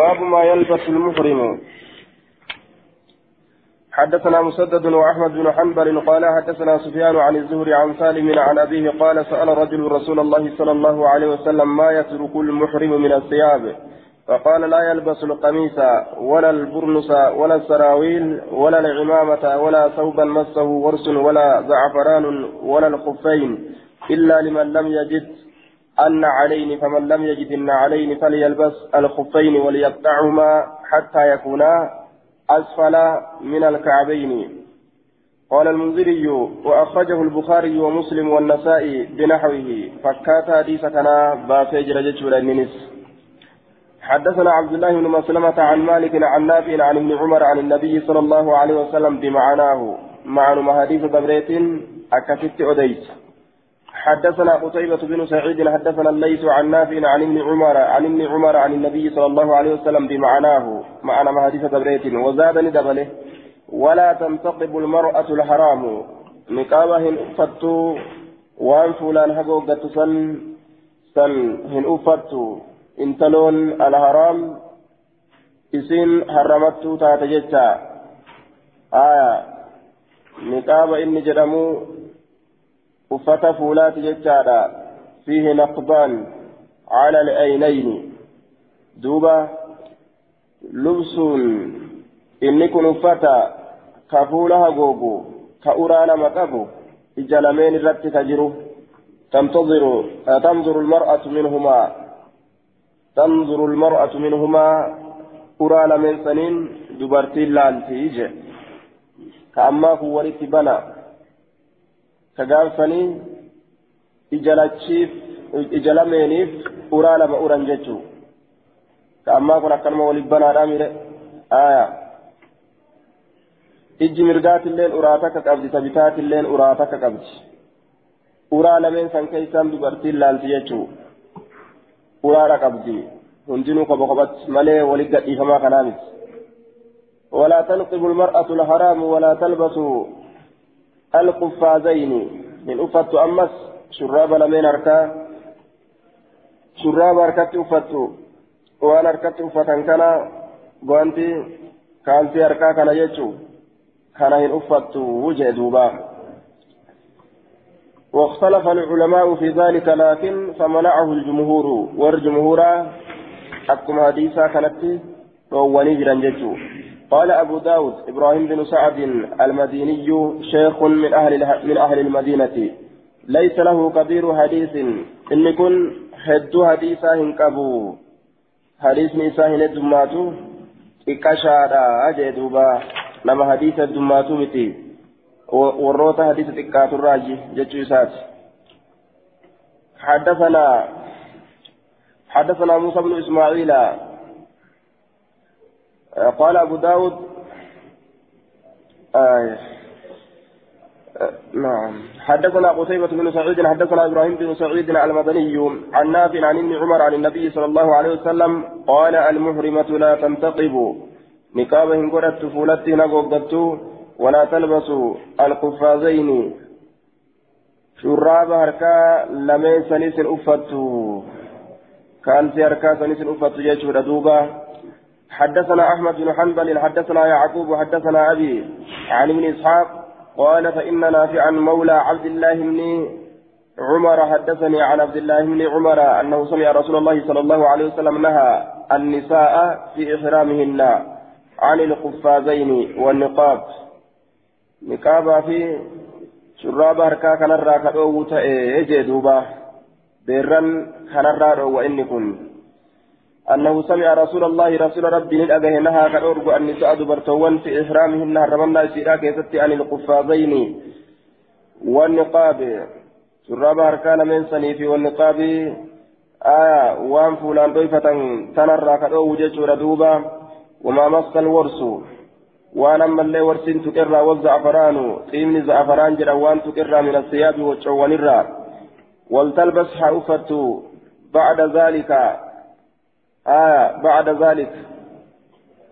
باب ما يلبس المحرم. حدثنا مسدد وأحمد بن حنبل قال حدثنا سفيان عن الزهري عن سالم عن أبيه قال سأل رجل رسول الله صلى الله عليه وسلم ما يترك المحرم من الثياب؟ فقال لا يلبس القميص ولا البرنس ولا السراويل ولا العمامة ولا ثوبا مسه ورس ولا زعفران ولا الخفين إلا لمن لم يجد أن علين فمن لم يجد أن علين فليلبس الخفين وليقطعهما حتى يكونا أسفل من الكعبين. قال المنذري وأخرجه البخاري ومسلم والنسائي بنحوه. فكات حديث كان باسجر جتشور النس حدثنا عبد الله بن مسلمة عن مالك عن نافع عن ابن عمر عن النبي صلى الله عليه وسلم بمعناه. معنى حديث دبريت أكفت أديت. حدثنا قتيبة بن سعيد حدثنا الليث عن نافع عن ابن عمر عن ابن عمر عن النبي صلى الله عليه وسلم بمعناه معنى حديث دبريت وزادني دبله ولا تنتقب المرأة الحرام. نقابة فتو وأن فلان حقوقة سن سن هن أفتو. alharaam isin harramattuu taate jecha aya niqaaba inni jedhamu uffata fuulaati jechaadha fiihi naqbaan cala alaynayni duuba lubsuun inni kun uffata ka fuula hagoogu ka uraa nama qabu ija lameen irratti ka jiru tanzuru almar'atu minhumaa تنظر المرأة منهما أرى لمن سنين دبرتي لالتي جي كأما هو بنا كقال سنين إجلتشيف إجلمينيف أرى لما أرى جتشو كأما كنا كلمة ولد بنا رامي آية ijji mirgaatilleen uraa takka qabdi tabitaatilleen uraa takka qabdi uraa lameen san keessaan dubartiin laalti jechuu uraadha qabdi hundinuu qoba qobatti malee walit gadhiifamaa kanaa miti ولا تنقب المرأة الحرام ولا تلبس القفازين. من أفت أمس شراب لمن أركا؟ شراب أركت أفت وأنا أركت أفتن كان قوانتي كانتي أركا كان يجو كان إن أفت وجه دوبا. واختلف العلماء في ذلك لكن فمنعه الجمهور. والجمهور حكم حديثا كانت؟ ونجرا جتو قال أبو داود إبراهيم بن سعد المديني شيخ من أهل من أهل المدينة. ليس له كبير حديث. إن كن حد حديثا هنكبو حديث نساء هندماتو إكشارا أجدوبا لما حديث الدماتو متي. warroota hadiisa xiqqaaturraaji jechuu isaati حدثنا حدثنا موسى بن إسماعيل. قال أبو داود آه نعم. حدثنا قتيبة بن سعيد حدثنا إبراهيم بن سعيد المدني عن نافع عن ابن عمر عن النبي صلى الله عليه وسلم قال المحرمة لا تنتقب. نقابة قرأت فولتي نقوقته ولا تلبسوا القفازين. شراب هركا لمن سنيس أفتو. كان في هركا سنيس أفتو يجور دوبا حدثنا أحمد بن حنبل حدثنا يعقوب حدثنا أبي عن ابن إسحاق قال فإن نافعا مولى عبد الله بن عمر. حدثني عن عبد الله بن عمر أنه سمع رسول الله صلى الله عليه وسلم نهى النساء في إحرامهن عن القفازين والنقاب. fi shurraaba harkaa kanarraa ka dhoowwu ta'e jee duuba beerran kanarraa dhoowwa inni kun أنه سمع رسول الله رسول ربي نلقى نهى كالأرجو النساء دبرتوان في إحرامهن هرمنا سيرا كيست عن القفازين والنقاب. شراب أركان من سنيف والنقاب. آية وان فلان ضيفة تنرى كالأو جيش دوبا وما مس الورس. waan ammallee warsiin tuqirraa wazzacfaraanu xiimni zacfaraan jedhan waan tuqirraa min asiyaabi waccoowwanirraa waltalbas haa uffattu bacda zaalika آية بعد ذلك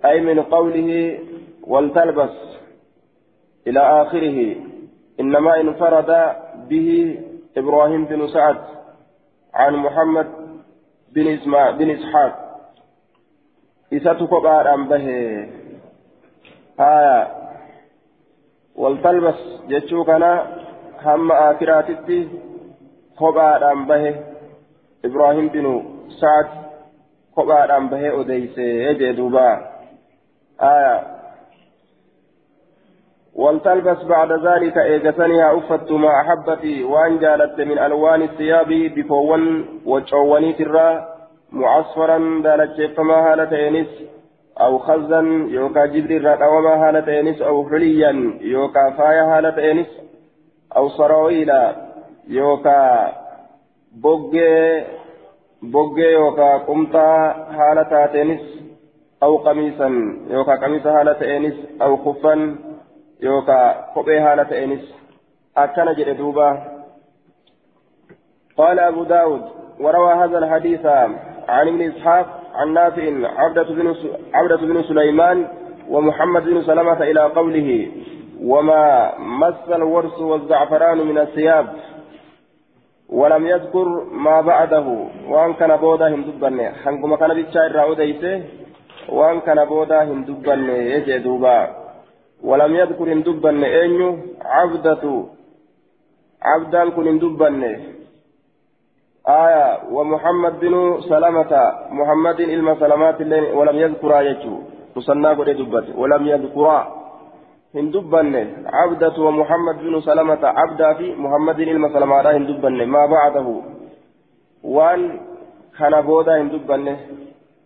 أي من قوله ولتلبس إلى آخره إنما انفرد به إبراهيم بن سعد عن محمد بن إسماعيل بن إسحاق. إساتو كوبا أمبه هايا والتلبس جتشو كان هم آخراتي كوبا أمبه إبراهيم بن سعد. كوبا أمبه أديسي يجي دوبا آية ولتلبس بعد ذلك إيجتنها أفت ما أحبتي وأن جالت من ألوان الثياب بفون وجواني ترى معصفرا دالت فما هالة إنس أو خزا يوكا جبريل وما هالة إنس أو حليا يوكا فايا هالة إنس أو سراويلا يوكا بوجي بوجي يوكا قمطا هالة إنس أو قميصا يوكا قميص هالة إنس أو خفا يوكا كوبي هالة إنس أكن جد دوبا قال أبو داود وروى هذا الحديث عن ابن إسحاق عن نافع عبدة بن عبدة بن سليمان ومحمد بن سلمة إلى قوله وما مس الورس والزعفران من الثياب ولم يذكر ما بعده وان كان بودا هندبني حنكما كان بيتشاير راوديسه وان كان بودا هندبني يجي دوبا. ولم يذكر ان دبن اينيو عبدة عبدا كن ان دبن آية ومحمد بن سلامة محمد إلما سلامات ولم يذكر آيته مصنع قد ولم يذكر. ان دبن عبدة ومحمد بن سلامة عبدا في محمد إلما سلامات ان دبن ما بعده وان كان بودا ان دبن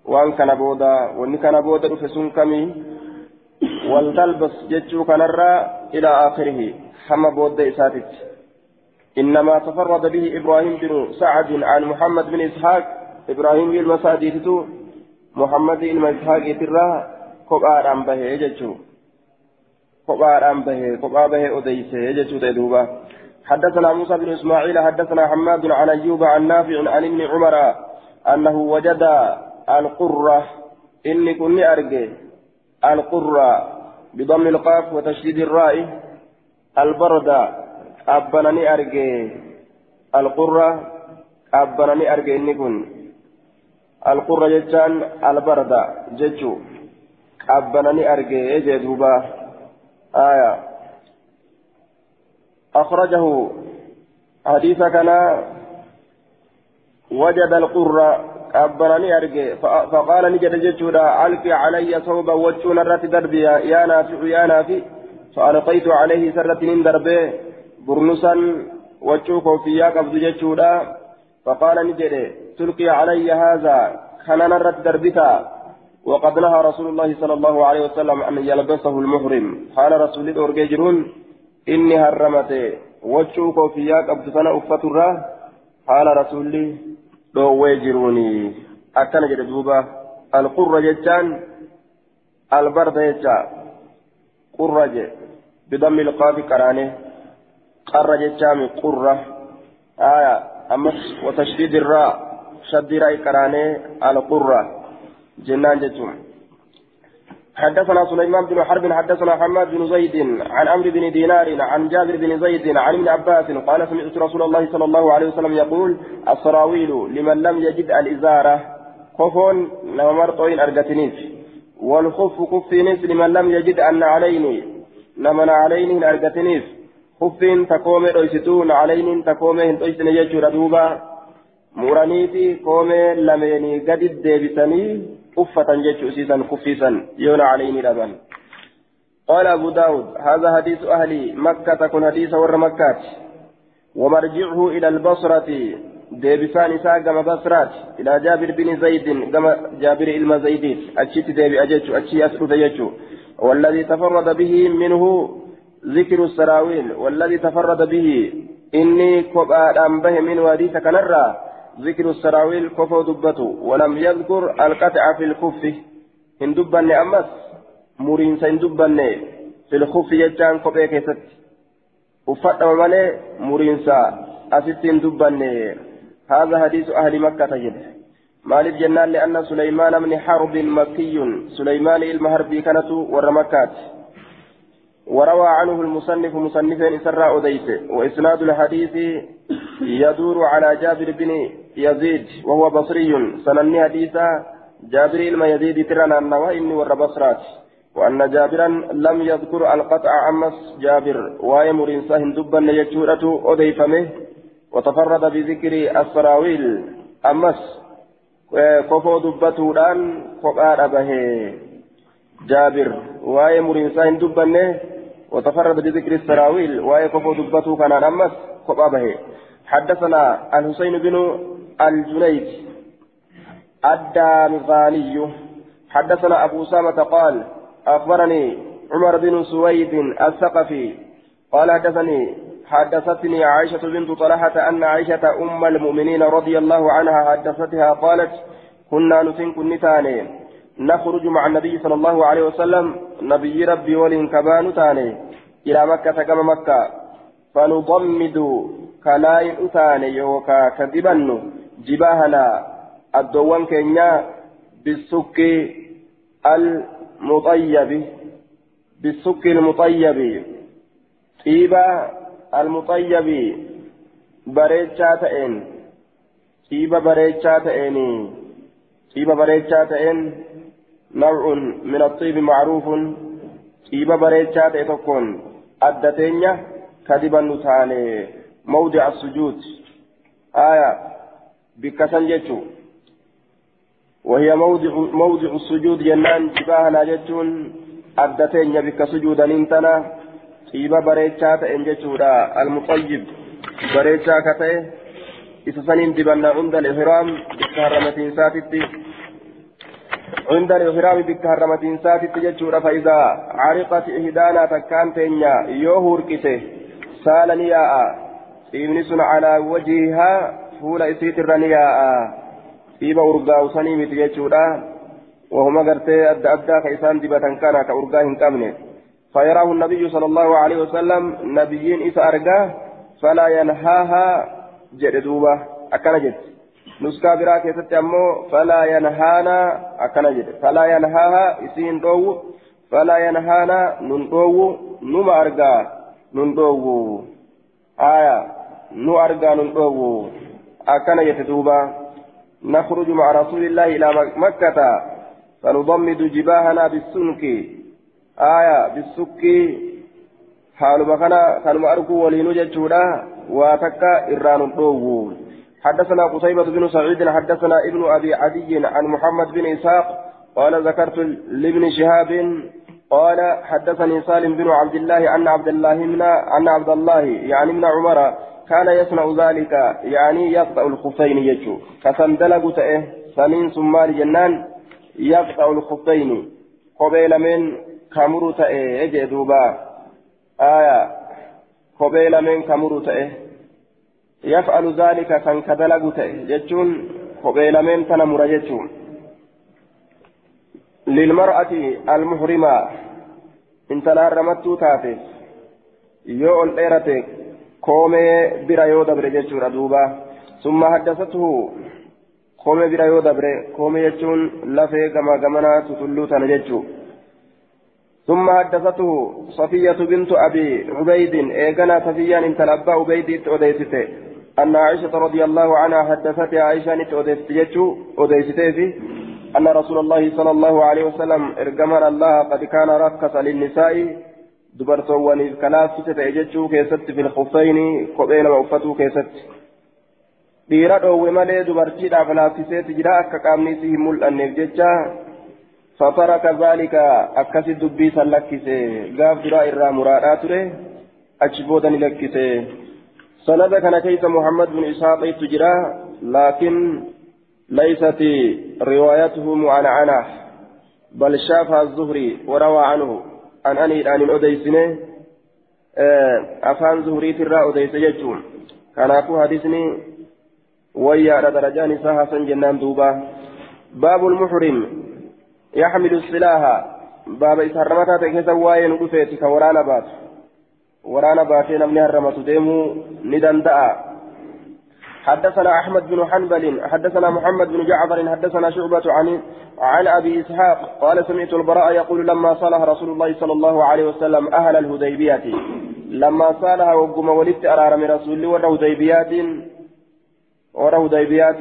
وان كان بودا وان كان بودا فسون كمي والتلبس جتشو كنرى إلى آخره حمى بود إساتت إنما تفرد به إبراهيم بن سعد عن محمد بن إسحاق إبراهيم بن المساديتو محمد بن إسحاق ترى كبار أم به جتشو به كبار به أديسه جتشو تدوبا حدثنا موسى بن إسماعيل حدثنا حماد عن أيوب عن نافع عن ابن عمر أنه وجد القرة. إني كني أرجي القرة بضم القاف وتشديد الراء. البردة أبنني أرجي القرة أبنني أرجي إني كن. القرة جتان البردة جتشو. أبنني أرجي جدوبا آية. أخرجه حديث كان وجد القرة أبرني أرجع. فقال نجد جدودا ألقي علي صوبا وجون الرت دربي. يا نافع يا نافع فألقيت عليه سرة من دربه برنسا وجوك في قبض جدودا فقال نجد تلقي علي هذا. خنان الرت دربتا وقد نهى رسول الله صلى الله عليه وسلم أن يلبسه المحرم قال رسول الله إني هرمت وجوك في قبض سنة أفتره قال رسول الله dhoowwee jiruuni akkana jedhe duuba alqurra jechaan albarda jecha qurra je bidammi ilqaafi qaraane qarra jechaami qurra aya ammas watashdiid irraa shaddiraa qaraane jennaan jechuun حدثنا سليمان بن حرب حدثنا حماد بن زيد عن عمرو بن دينار عن جابر بن زيد عن ابن عباس قال سمعت رسول الله صلى الله عليه وسلم يقول السراويل لمن لم يجد الإزارة. خفون نمرطوين أرجتنيف والخف كفينيس لمن لم يجد أن عليني. نمن عليني أرجتنيف خفين تقوم رويستون عليني تقوم هنتويسن يجور دوبا. مرانيتي قوم لميني قد الديبسني أفة جيش أسيسا خفيسا يون عليه لبن قال أبو داود هذا حديث أهل مكة كن حديث ور مكة ومرجعه إلى البصرة ديبسان إساء كما بصرات إلى جابر بن زيد كما جابر إلما زيديت أتشيت ديبي أجيتشو أتشي أسرد يجو والذي تفرد به منه ذكر السراويل والذي تفرد به إني كبآ به من وديث كنرى ذكر السراويل كفو دبته ولم يذكر القطع في الخف. إن دبن أمس مرين سين دبن في الخف يجان كوبي كيست. وفتح مالي مرين سا أسيتين دبن هذا حديث أهل مكة تجد. مالك جنان لأن سليمان بن حرب مكي سليمان المهربي كانت ورمكات وروى عنه المصنف مصنفا إسراء أديت وإسناد الحديث يدور على جابر بن يزيد وهو بصري. سنني حديثا جابر إلما يزيد ترنا النوى إني ور بصرات وأن جابرا لم يذكر القطع أمس جابر. ويمر إنسان دبا يجورة أضيفمه. وتفرد بذكر السراويل. أمس كفو دبتودان فقار به جابر. ويمر إنسان دبا وتفرد بذكر السراويل. ويكفو دبته كان أمس فقار حدثنا الحسين بن الجنيد الدامغاني حدثنا أبو أسامة قال أخبرني عمر بن سويد الثقفي قال حدثني حدثتني عائشة بنت طلحة أن عائشة أم المؤمنين رضي الله عنها حدثتها قالت كنا نسن كنتاني نخرج مع النبي صلى الله عليه وسلم. نبي ربي ولين كبان تاني إلى مكة كما مكة. فنضمد كلاين أتاني يوكا كذبن. جباهنا الدوان كينيا بالسك المطيب بالسك المطيب طيبة المطيب بريتشا تئن طيبة بريتشا تئن طيبة بريتشا تئن نوع من الطيب معروف طيبة بريتشا تئن أدتين كذبا نتاني موضع السجود آية بكسن جتشو. وهي موضع موضع السجود جنان جباهنا جتون أدتين بك سجودا انتنا طيبة بريتشا تأن جتودا المطيب. بريتشا كتئ. إسسنين دبنا عند الإحرام بكهرمتين ساتتي. عند الإحرام بكهرمتين ساتتي جتودا فإذا عرقت إهدانا تكان تنيا. يوهور كته سالني يا إبن على وجهها فول إسيت الرنياء dhiiba urgaa'u sanii miti jechuudha. Wahuma gartee adda addaa ka isaan dibatan kana ka urgaa hin qabne. فيراه النبي صلى الله عليه وسلم نبيين إذا أرجاه فلا ينهاها جدوبة أكن جد نسكا براك يتتمو فلا ينهانا أكن جد فلا ينهاها إسين دو فلا ينهانا نندو نما أرجاه نندو آية نو أرجاه نندو أكن يتدوبة نخرج مع رسول الله إلى مكة. فنضمد جباهنا بالسنك. آية بالسك. حال مكانا كان أرجو ولين جتشودا. واتكا إران الضوء حدثنا قتيبة بن سعيد حدثنا ابن أبي عدي عن محمد بن إسحاق. قال ذكرت لابن شهاب. قال حدثني سالم بن عبد الله أن عبد الله من أن عبد الله يعني ابن عمر. كان يصنع ذلك يعني يقطع الخفين يجو. كسندلق تأه سنين ثم جنان يقطع الخفين. قبيل من كمرو تأه يجي دوبا. آية. قبيل من كمرو تأه. يفعل ذلك كان كدلق تأه يجون قبيل من تنمر يجون للمرأة المحرمة انت لا رمت تاتي يو الإيرتك. Koomee bira yoo dabre jechuudha duuba. Summa haddasatuhu koomee bira yoo dabre koomee jechuun lafee gama gamanaa tutulluu tana jechuu. ثم حدثته صفية بنت أبي عبيد إيقنا صفية انت الأبا عبيد أوديسته أن عائشة رضي الله عنها حدثتها عائشة أوديسته أوديسته أن رسول الله صلى الله عليه وسلم إرجمر الله قد كان ركس للنساء kophee nama uffatuu keessatti dhiira dhoowwe malee dubartiidhaaf laafsiseeti jira akka qaamni isii hin mul'anneef jecha fataraka zaalika akkasi dubbii san lakkise gaaf duraa irraa muraadhaa ture achi booda ni lakkise sanada kana keessa muhammad bin isaaqiitu jira laakin ليست روايته معنعنة بل شافها الزهري وروى عنه an aniidhaan hin odeysine afaan zuhuriitirraa odeyse jechuun kanaafuu hadisni wayyaadha darajaan isaa hasan jennaan duuba baabu lmuxrim yaxmilu silaaha baaba isa harramataa ta'e keessa waa'ee nu dhufeeti ka waraana baatu waraana baatee namni harramatu deemuu ni danda'a حدثنا أحمد بن حنبل حدثنا محمد بن جعفر حدثنا شعبة عن عن أبي إسحاق قال سمعت البراء يقول لما صالح رسول الله صلى الله عليه وسلم أهل الهديبية لما صالح وقم ولدت أرار من رسول الله ور هديبيات ور هديبيات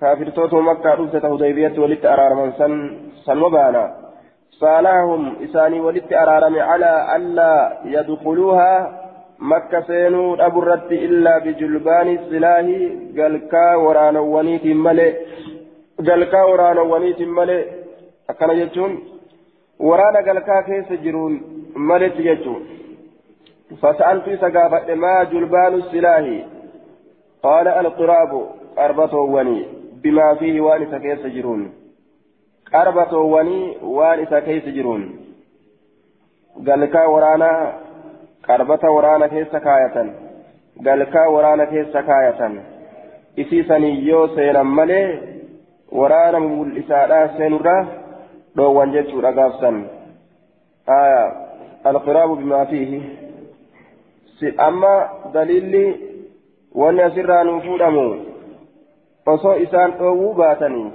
كافرتوتو مكة رفت هديبية ولت أرارما سن سن وبانا. صالحهم إساني ولت أرارم على ألا يدخلوها مكة سينو أبرت إلا بجلبان السلاح قلكا ورانا ونيت ملئ قلكا ورانا ونيت ملئ أكنا يجون ورانا قلكا كيس جرون ملئ يجون فسألت سقافة ما جلبان السلاح قال القراب أربة وني بما فيه وانس كيس جرون أربة وني وانس كيس جرون قلكا ورانا qarbata waraana keessa kaayatan galkaa waraana keessa kaayatan isiisanii yoo seenan malee waraana mul'isaadhaa seenurraa dhoowwan jechuudha gaafsan alqiraabu bimaa fiihi amma daliilli wanni asirraa nuu fuudhamu osoo isaan dhoowwuu baatanii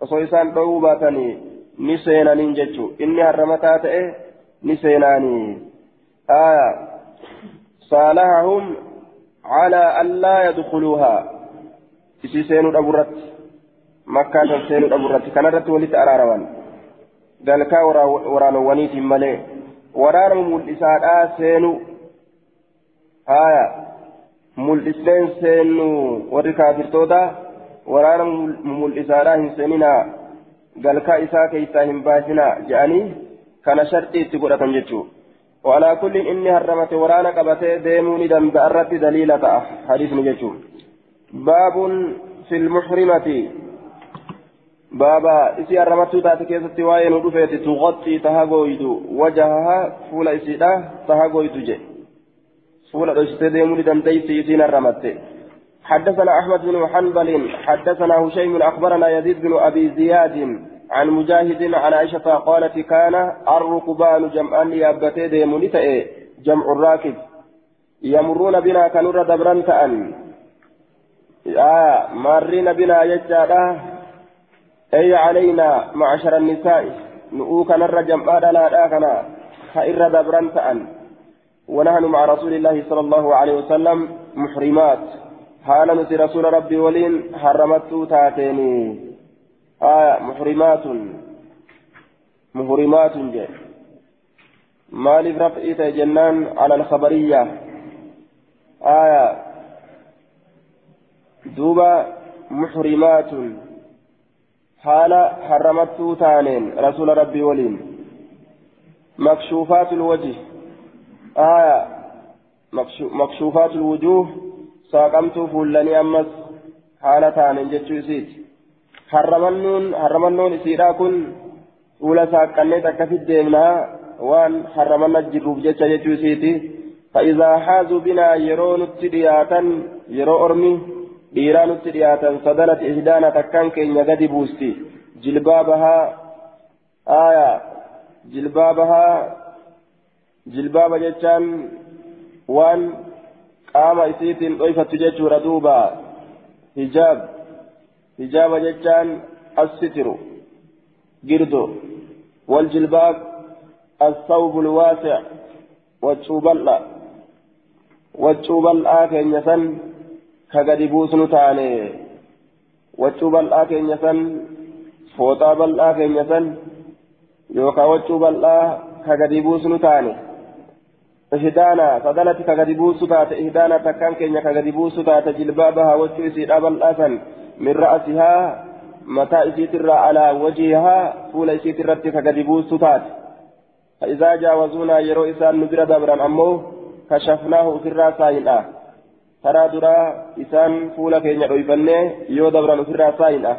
osoo isaan dhoowwuu baatanii ni seenaniin jechuu inni harramataa ta'e ni seenaanii آية. صالحهم على ألا يدخلوها. إسي سينو أبرت مكة سينو أبرت كان رت ولت أرارمان قال كا وران ونيت ملي. وران ملئسان سينو. آية. ملئسان سينو. وران ملئسان هن سيننا قال كا إسا كيسا هم باسنا جاني. كان شرطي تقول أتنجتشو وعلى كل إني هرمت ورانا قبتي ديموني دم بأرت دليلة حديث نجتون باب في المحرمة. بابا إسي هرمت تاتي كيست وين ودفت تغطي تهاغويد وجهها فول إسيدا تهاغويد جي. فول إسيدا ديموني دم ديسي إسين هرمت حدثنا أحمد بن حنبل حدثنا هشيم أخبرنا يزيد بن أبي زياد. عن مجاهد عن عائشة قالت كان الركبان جمعا يابتي ديموني جمع الراكب. يمرون بنا كنور دبرا تأن. آه مارين بنا يجادا. أي علينا معشر النساء. نؤوك نر جمعا لا كنا. خير دبرا تأن. ونحن مع رسول الله صلى الله عليه وسلم محرمات. حالا نسي رسول ربي ولين حرمت تاتيني. آية محرمات. محرمات جاء مالف رفعت جنان على الخبرية. آية دوبا محرمات. حال حرمت تانين رسول ربي ولين. مكشوفات الوجه. آية مكشوفات الوجوه. ساقمت فلاني أمس. حال تانين جتشو سيتي harramannuun harramannoon isiidhaa kun fuula saaqqannee akkasitti deemnaa waan harramanna jirruuf jecha jechuu isiiti فإذا حازوا بنا يرون التدياتا يرو أرمي dhiiraa nutti dhiyaatan sadanati ihdaana takkaan keenya gadi buusti jilbaabahaa aya jilbaabahaa jilbaaba jechaan waan qaama isiitiin dhoyfattu jechuudha duuba hijaab hijaaba jechaan assitiru girdo waljilbaab الثوب الواسع وتشوبلا وتشوبلا كين يسن كغدي بوسنو تاني وتشوبلا كين يسن فوطا بلا كين يسن يوكا وتشوبلا كغدي بوسنو تاني إهدانا فضلت كغدي بوسو تات إهدانا تكان كين كغدي بوسو تات جلبابها وتشوسي دابل أسن. من رأسها متى إسيتر على وجهها فول إسيتر كغدي بوسو تات. فإذا جاوزونا يرو إسان ندر دبرا أمو كشفناه سرا ساينة ترى درا إسان فولا كينيا رويفنة يو دبرا سرا ساينة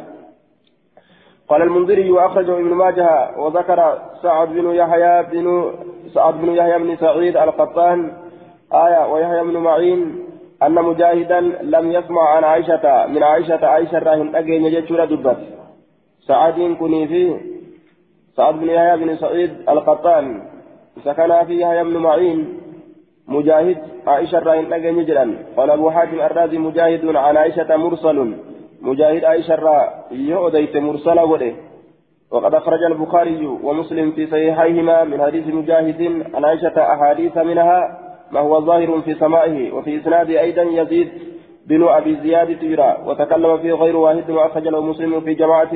قال المنذري وأخرجه ابن ماجه وذكر سعد بن يحيى بن سعد بن يحيى بن سعيد القطان آية ويحيى بن معين أن مجاهدا لم يسمع عن عائشة من عائشة عائشة راهن أجين يجتشور دبت. سعد كني فيه سعد بن يحيى بن سعيد القطان. سكن في يحيى بن معين. مجاهد عائشة راين أجن يجرا قال أبو حاتم الرازي مجاهد عن عائشة مرسل. مجاهد عائشة را يؤديت مرسل وده. وقد أخرج البخاري ومسلم في صحيحيهما من حديث مجاهد عن عائشة أحاديث منها. ما هو ظاهر في سمائه وفي إسناد أيضا يزيد بن أبي زياد تيرا وتكلم فيه غير واحد وأخرج له مسلم في جماعة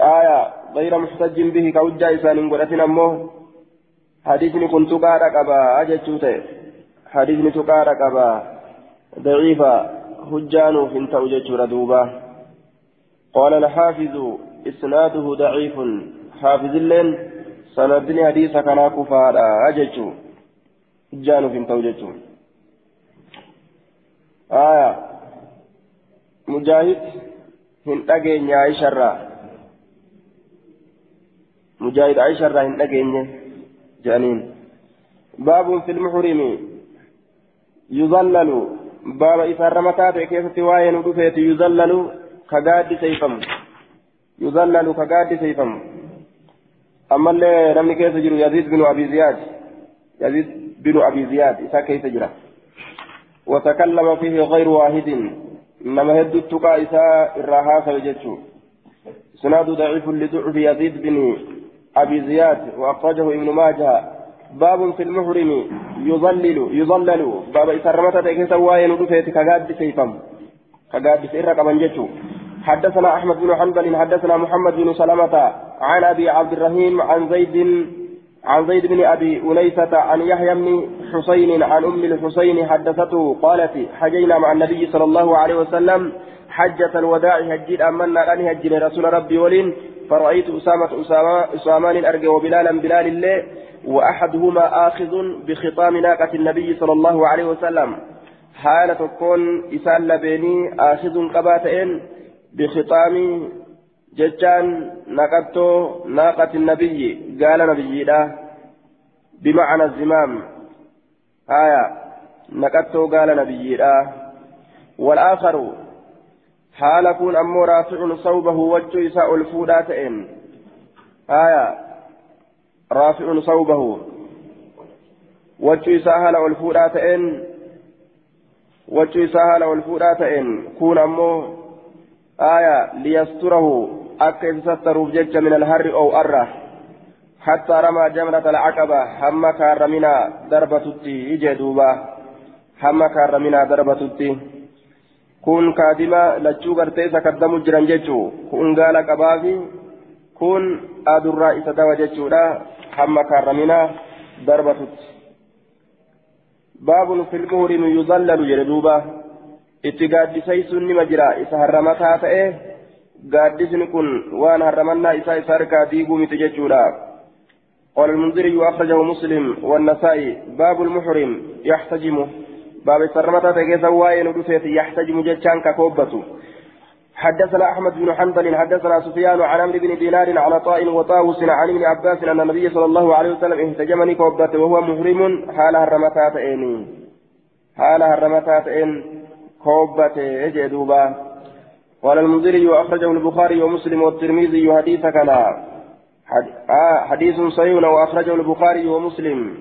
آية غير محتج به كوجا إسان قلتنا أمه حديثني كنت قارك أبا أجتشوته حديثني تقارك أبا ضعيفة هجان في انت دوبا. قال الحافظ إسناده ضعيف. حافظ اللين سندني حديث كان كفارا أجتشو هجان في انت آية مجاهد hin dhageenye aisharraa mujaahid aisharraa hin dhageenye jedhaniin baabun fi lmuhrimi yuzallalu baaba isaarra mataa ta'e keessatti waa'ee nu dhufeeti yuzallalu ka gaaddiseyfamu yuzallalu ka gaaddiseyfamu ammallee namni keessa jiru yaziid binu abi ziyaad yaziid binu abi ziyaad isaa keessa jira وتكلم فيه غير واحد. إنما هد التقى إساء الراها فيجتشو سناد ضعيف لضعف يزيد بن أبي زياد وأخرجه ابن ماجه. باب في المحرم يظلل يظلل باب إسرمت تكيس واين ودفيت كقاد سيفم. كقاد سيرك من جتشو حدثنا أحمد بن حنبل حدثنا محمد بن سلمة عن أبي عبد الرحيم عن زيد عن زيد بن أبي أنيسة عن يحيى بن حسين عن أم الحسين حدثته قالت حجينا مع النبي صلى الله عليه وسلم حجة الوداع هجيت أمنا أن هجين رسول ربي ولين فرأيت أسامة أسامة أسامان أرجى وبلالا بلال الله وأحدهما آخذ بخطام ناقة النبي صلى الله عليه وسلم. حالة تكون إسال لبيني آخذ قباتين بخطام جتان نقبتو ناقة النبي قال نبي لا بمعنى الزمام آية نقبتو قال نبي لا والآخر حال كون أمو رافع صوبه وجه إساء الفودات إن آية رافع صوبه وجه إساء هلا الفودات إن وجه إساء هلا الفودات إن كون أمو آية ليستره أكا يستروف جج من الهر أو أرة حتى رمى جمرة العقبة هم كارمنا دربة تتي إجدوبا هم كارمنا دربة تتي kun kaadima lachuu gartee isa kaddamu jiran jechuu kun gaala qabaafi kun adurraa isa dawa jechuudha hamma kaarramina darbatutti baabun filmuhurimu yuzallalu jedhe duuba itti gaaddisaysuun nima jira isa harramataa ta'e gaaddisni kun waan harramannaa isaa isa harkaa diiguu miti jechuudha. قال المنذري وأخرجه مسلم والنسائي باب المحرم يحتجم باب السرمة تجيز وائل ودفيت يحتجم جتشان ككوبته حدثنا أحمد بن حنبل حدثنا سفيان عن عمرو بن دينار عن عطاء وطاووس عن ابن عباس أن النبي صلى الله عليه وسلم اهتجمني كوبته وهو محرم حال هرمتات إني حال هرمتات إن كوبته أجي دوبا قال المنذري وأخرجه البخاري ومسلم والترمذي حديث كان حديث صحيح وأخرجه البخاري ومسلم.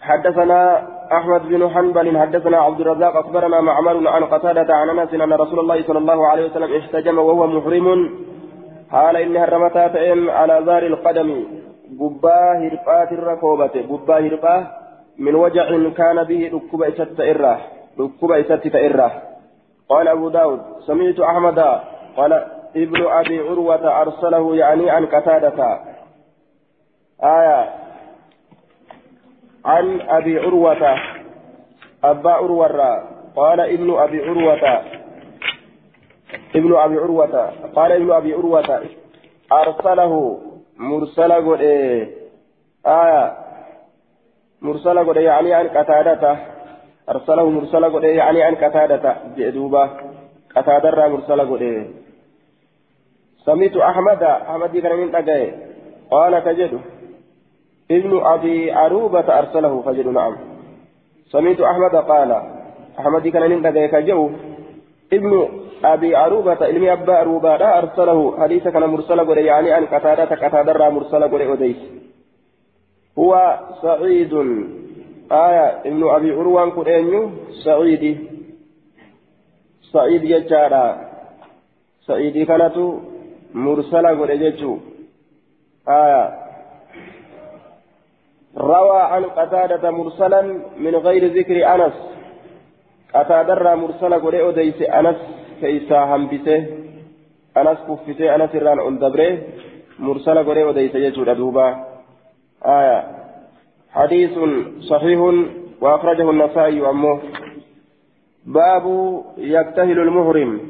حدثنا أحمد بن حنبل حدثنا عبد الرزاق أخبرنا معمر عن قتادة عن أنس أن رسول الله صلى الله عليه وسلم احتجم وهو محرم. قال إنها الرمتات على ذار القدم. قباه هرقات الركوبة قباه هرقاه من وجع كان به ركوب إسات إرة. ركوب إسات إرة. قال أبو داود سمعت أحمد قال ابن أبي عروة أرسله يعني عن قتادة. آية. عن أبي عروة أبا عروة قال ابن أبي عروة. ابن أبي عروة قال ابن أبي عروة أرسله مرسل قد آية؟ مرسل قد يعني عن قتادة. أرسله مرسل قد يعني عن قتادة جئدوبا قتادة مرسل قد سميت أحمد. أحمد كان من أجاي قال كجد ابن أبي عروبة أرسله. فجد نعم. سميت أحمد قال. أحمد كان من أجاي كجو. ابن أبي عروبة علمي أبا عروبة أرسله. حديث كان مرسل قد يعني عن قتادة. قتادة مرسل قد أديس. هو سعيد. آية ابن أبي عروان كرينيو سعيدي سعيد. يجارا سعيدي كانت مرسلة قريجو آية. روى عن قتادة مرسلا من غير ذكر أنس. أتادرى مرسلة قولي أديس أنس كيسا همبسه أنس كفته أنس الران أندبره مرسلة قولي أديس يجود أدوبا آية. حديث صحيح وأخرجه النسائي أمه باب يكتهل المهرم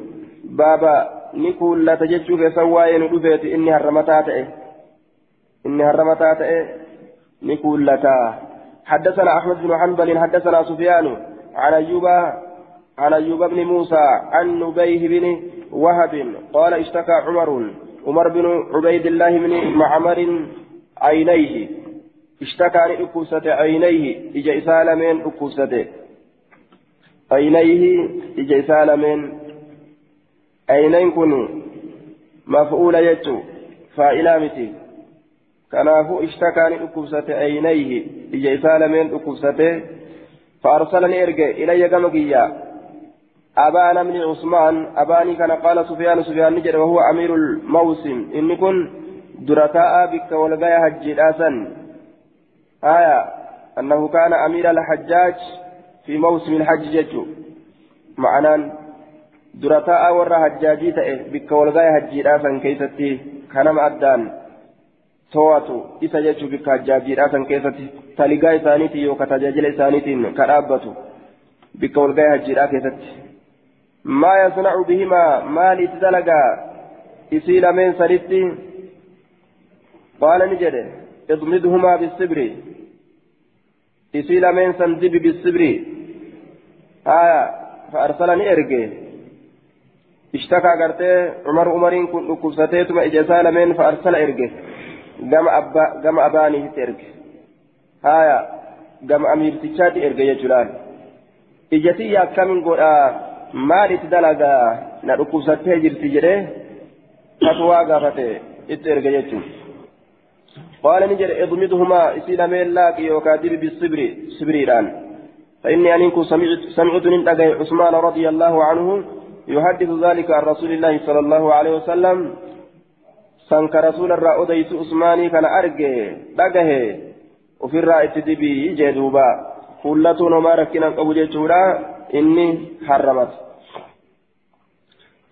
بابا نقول لا تجتشوك سواين رفيت إني هرمتات إني هرمتات نقول لك حدثنا أحمد بن حنبل حدثنا سفيان عن أيوب عن أيوب بن موسى عن نبيه بن وهب قال اشتكى عمر عمر بن عبيد الله بن معمر عينيه. اشتكى لأكوسة عينيه إجا إسالمين أكوسة. عينيه إجا إسالمين عينين كن مفعول يجو فإلى متي. كنافو اشتكى لأكوسة عينيه إجا إسالمين أكوسة. فأرسلني إرجع إلي كمكيا أبانا من عثمان أباني كان قال سفيان سفيان نجر وهو أمير الموسم. إن كن درتاء بك والغاية هجي آية أنه كان أمير الحجاج في موسم الحج ججو. معنى درتاء ورا حجاجي تأه بك والغاية هجي راسا كيستي كان أدان. تواتو إسا ججو بك حجاجي راسا كيستي. تلقى إسانيتي يوكا تجاجل إسانيتي كرابتو. بك والغاية هجي راسا ما يصنع بهما ما لتدلقا إسيل من سريتي؟ قال نجده اضمدهما بالصبر isii lameen san dibi bisibri. Haya faarsala ni erge. Ishtakaa agartee umar umariin kun dhukkubsateetuma ija isaa lameen faarsala erge. Gama abbaa gama abaaniitti erge. Haya gama amiirtichaatti erge jechuudhaan ijatiyya akkamiin godhaa? Maal itti dalagaa? Na dhukkubsattee jirti jedhee fatwaa gaafate itti erge jechuudha. قال نجر اضمدهما إسيل ميل لاقي وكادر بالصبر صبريران. فإني أنكم سمعت سمعت من عثمان رضي الله عنه يحدث ذلك عن رسول الله صلى الله عليه وسلم. سنك رسول الرأودة يسوع عثماني كان أرجه دقه وفي الرأي تدبي جدوبا كلتون وما ركنا جيشورا إني حرمت.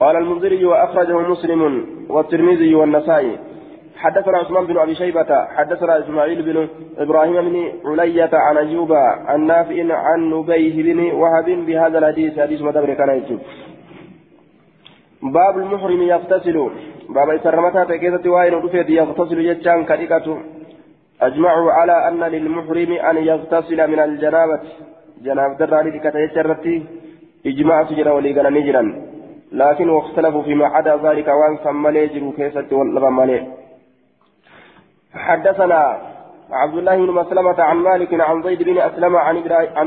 قال المنذري وأخرجه مسلم والترمذي والنسائي. حدثنا عثمان بن أبي شيبة حدثنا إسماعيل بن إبراهيم بن علية عن أيوب عن نافع عن نبيه بن وهب بهذا الحديث حديث مدبر كان باب المحرم يغتسل. باب السرمتها تكيسة وائل رفيد يغتسل يجان كريكة أجمعوا على أن للمحرم أن يغتسل من الجنابة. جنابة الرالي كتيجرتي إجماع سجن وليقنا نجرا. لكن واختلفوا فيما عدا ذلك وأن سمى يجروا كيسة واللبا حدثنا عبد الله بن مسلمة عن مالك عن زيد بن أسلم عن,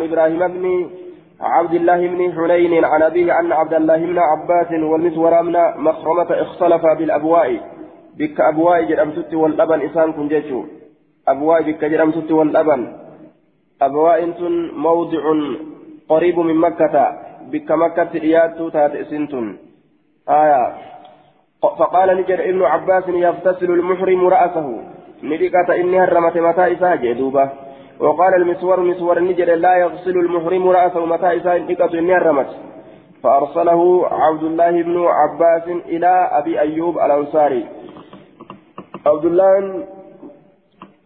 إبراهيم بن عبد الله بن حنين عن أبيه أن عبد الله بن عباس والمسور بن مخرمة اختلفا بالأبواء. بك أبواء جرمتت واللبن إسان كنجيشو أبواء بك جرمتت واللبن أبواء موضع قريب من مكة. بك مكة رياض تات إسنتن. آية. فقال نجر ابن عباس يغتسل المحرم رأسه. ندقة إني هرمت متى إساء جدوبة. وقال المسور مسور النجر لا يغسل المحرم رأسه متى إساء ندقة إني هرمت. فأرسله عبد الله بن عباس إلى أبي أيوب الأنصاري. عبد الله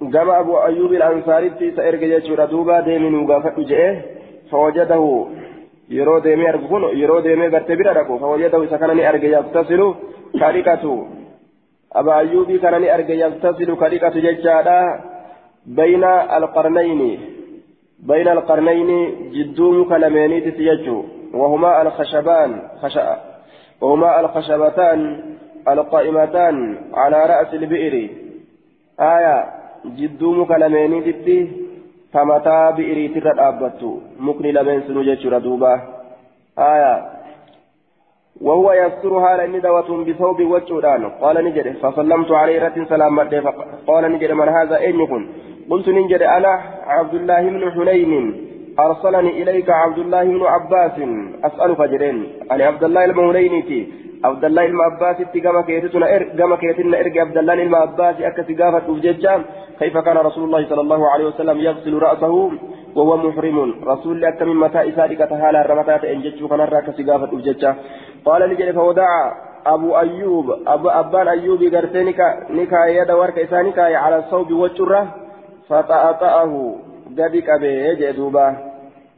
جمع أبو أيوب الأنصاري في سائر جيش دوبا ديمن وقافت جئه. فوجده yeroo deemee argu kun yeroo deemee gartee bira dhaqu fawwayyadahu isa kana ni arge yaktasilu kadhiqatu kana ni arge yaktasilu kadhiqatu jechaadha bayna alqarnayni bayna alqarnayni jidduu muka lameeniititi jechuu وهما الخشبان خش... وهما الخشبتان القائمتان على رأس البئر آية جدو مكلمين تتي فمتى بئري ترى أبتو مكني لمن سنو جيشورا دوبا آية وهو يسترها لأني دوة بثوب وجودان. قال نجد فسلمت عليه رت سلام قال نجد من هذا أين يكون؟ قلت نجد أنا عبد الله بن حنين. أرسلني إليك عبد الله بن عباس. أسألك جرين أنا عبد الله المولينيتي عبد الله بن عباس كيتنا إر كما كيتنا إرجع. عبد الله بن عباس أكت قافة وججام كيف كان رسول الله صلى الله عليه وسلم يغسل رأسه؟ وهو محرم. رسول الله كم متى إسارك تهالا رمتات إنجتشو كان راك سقافة أبجتشا. قال لجل فودع أبو أيوب أبو أبان أيوب قرتنك نكا يد ورك إسانك على الصوب والشرة فطأطأه. قدك به جدوبا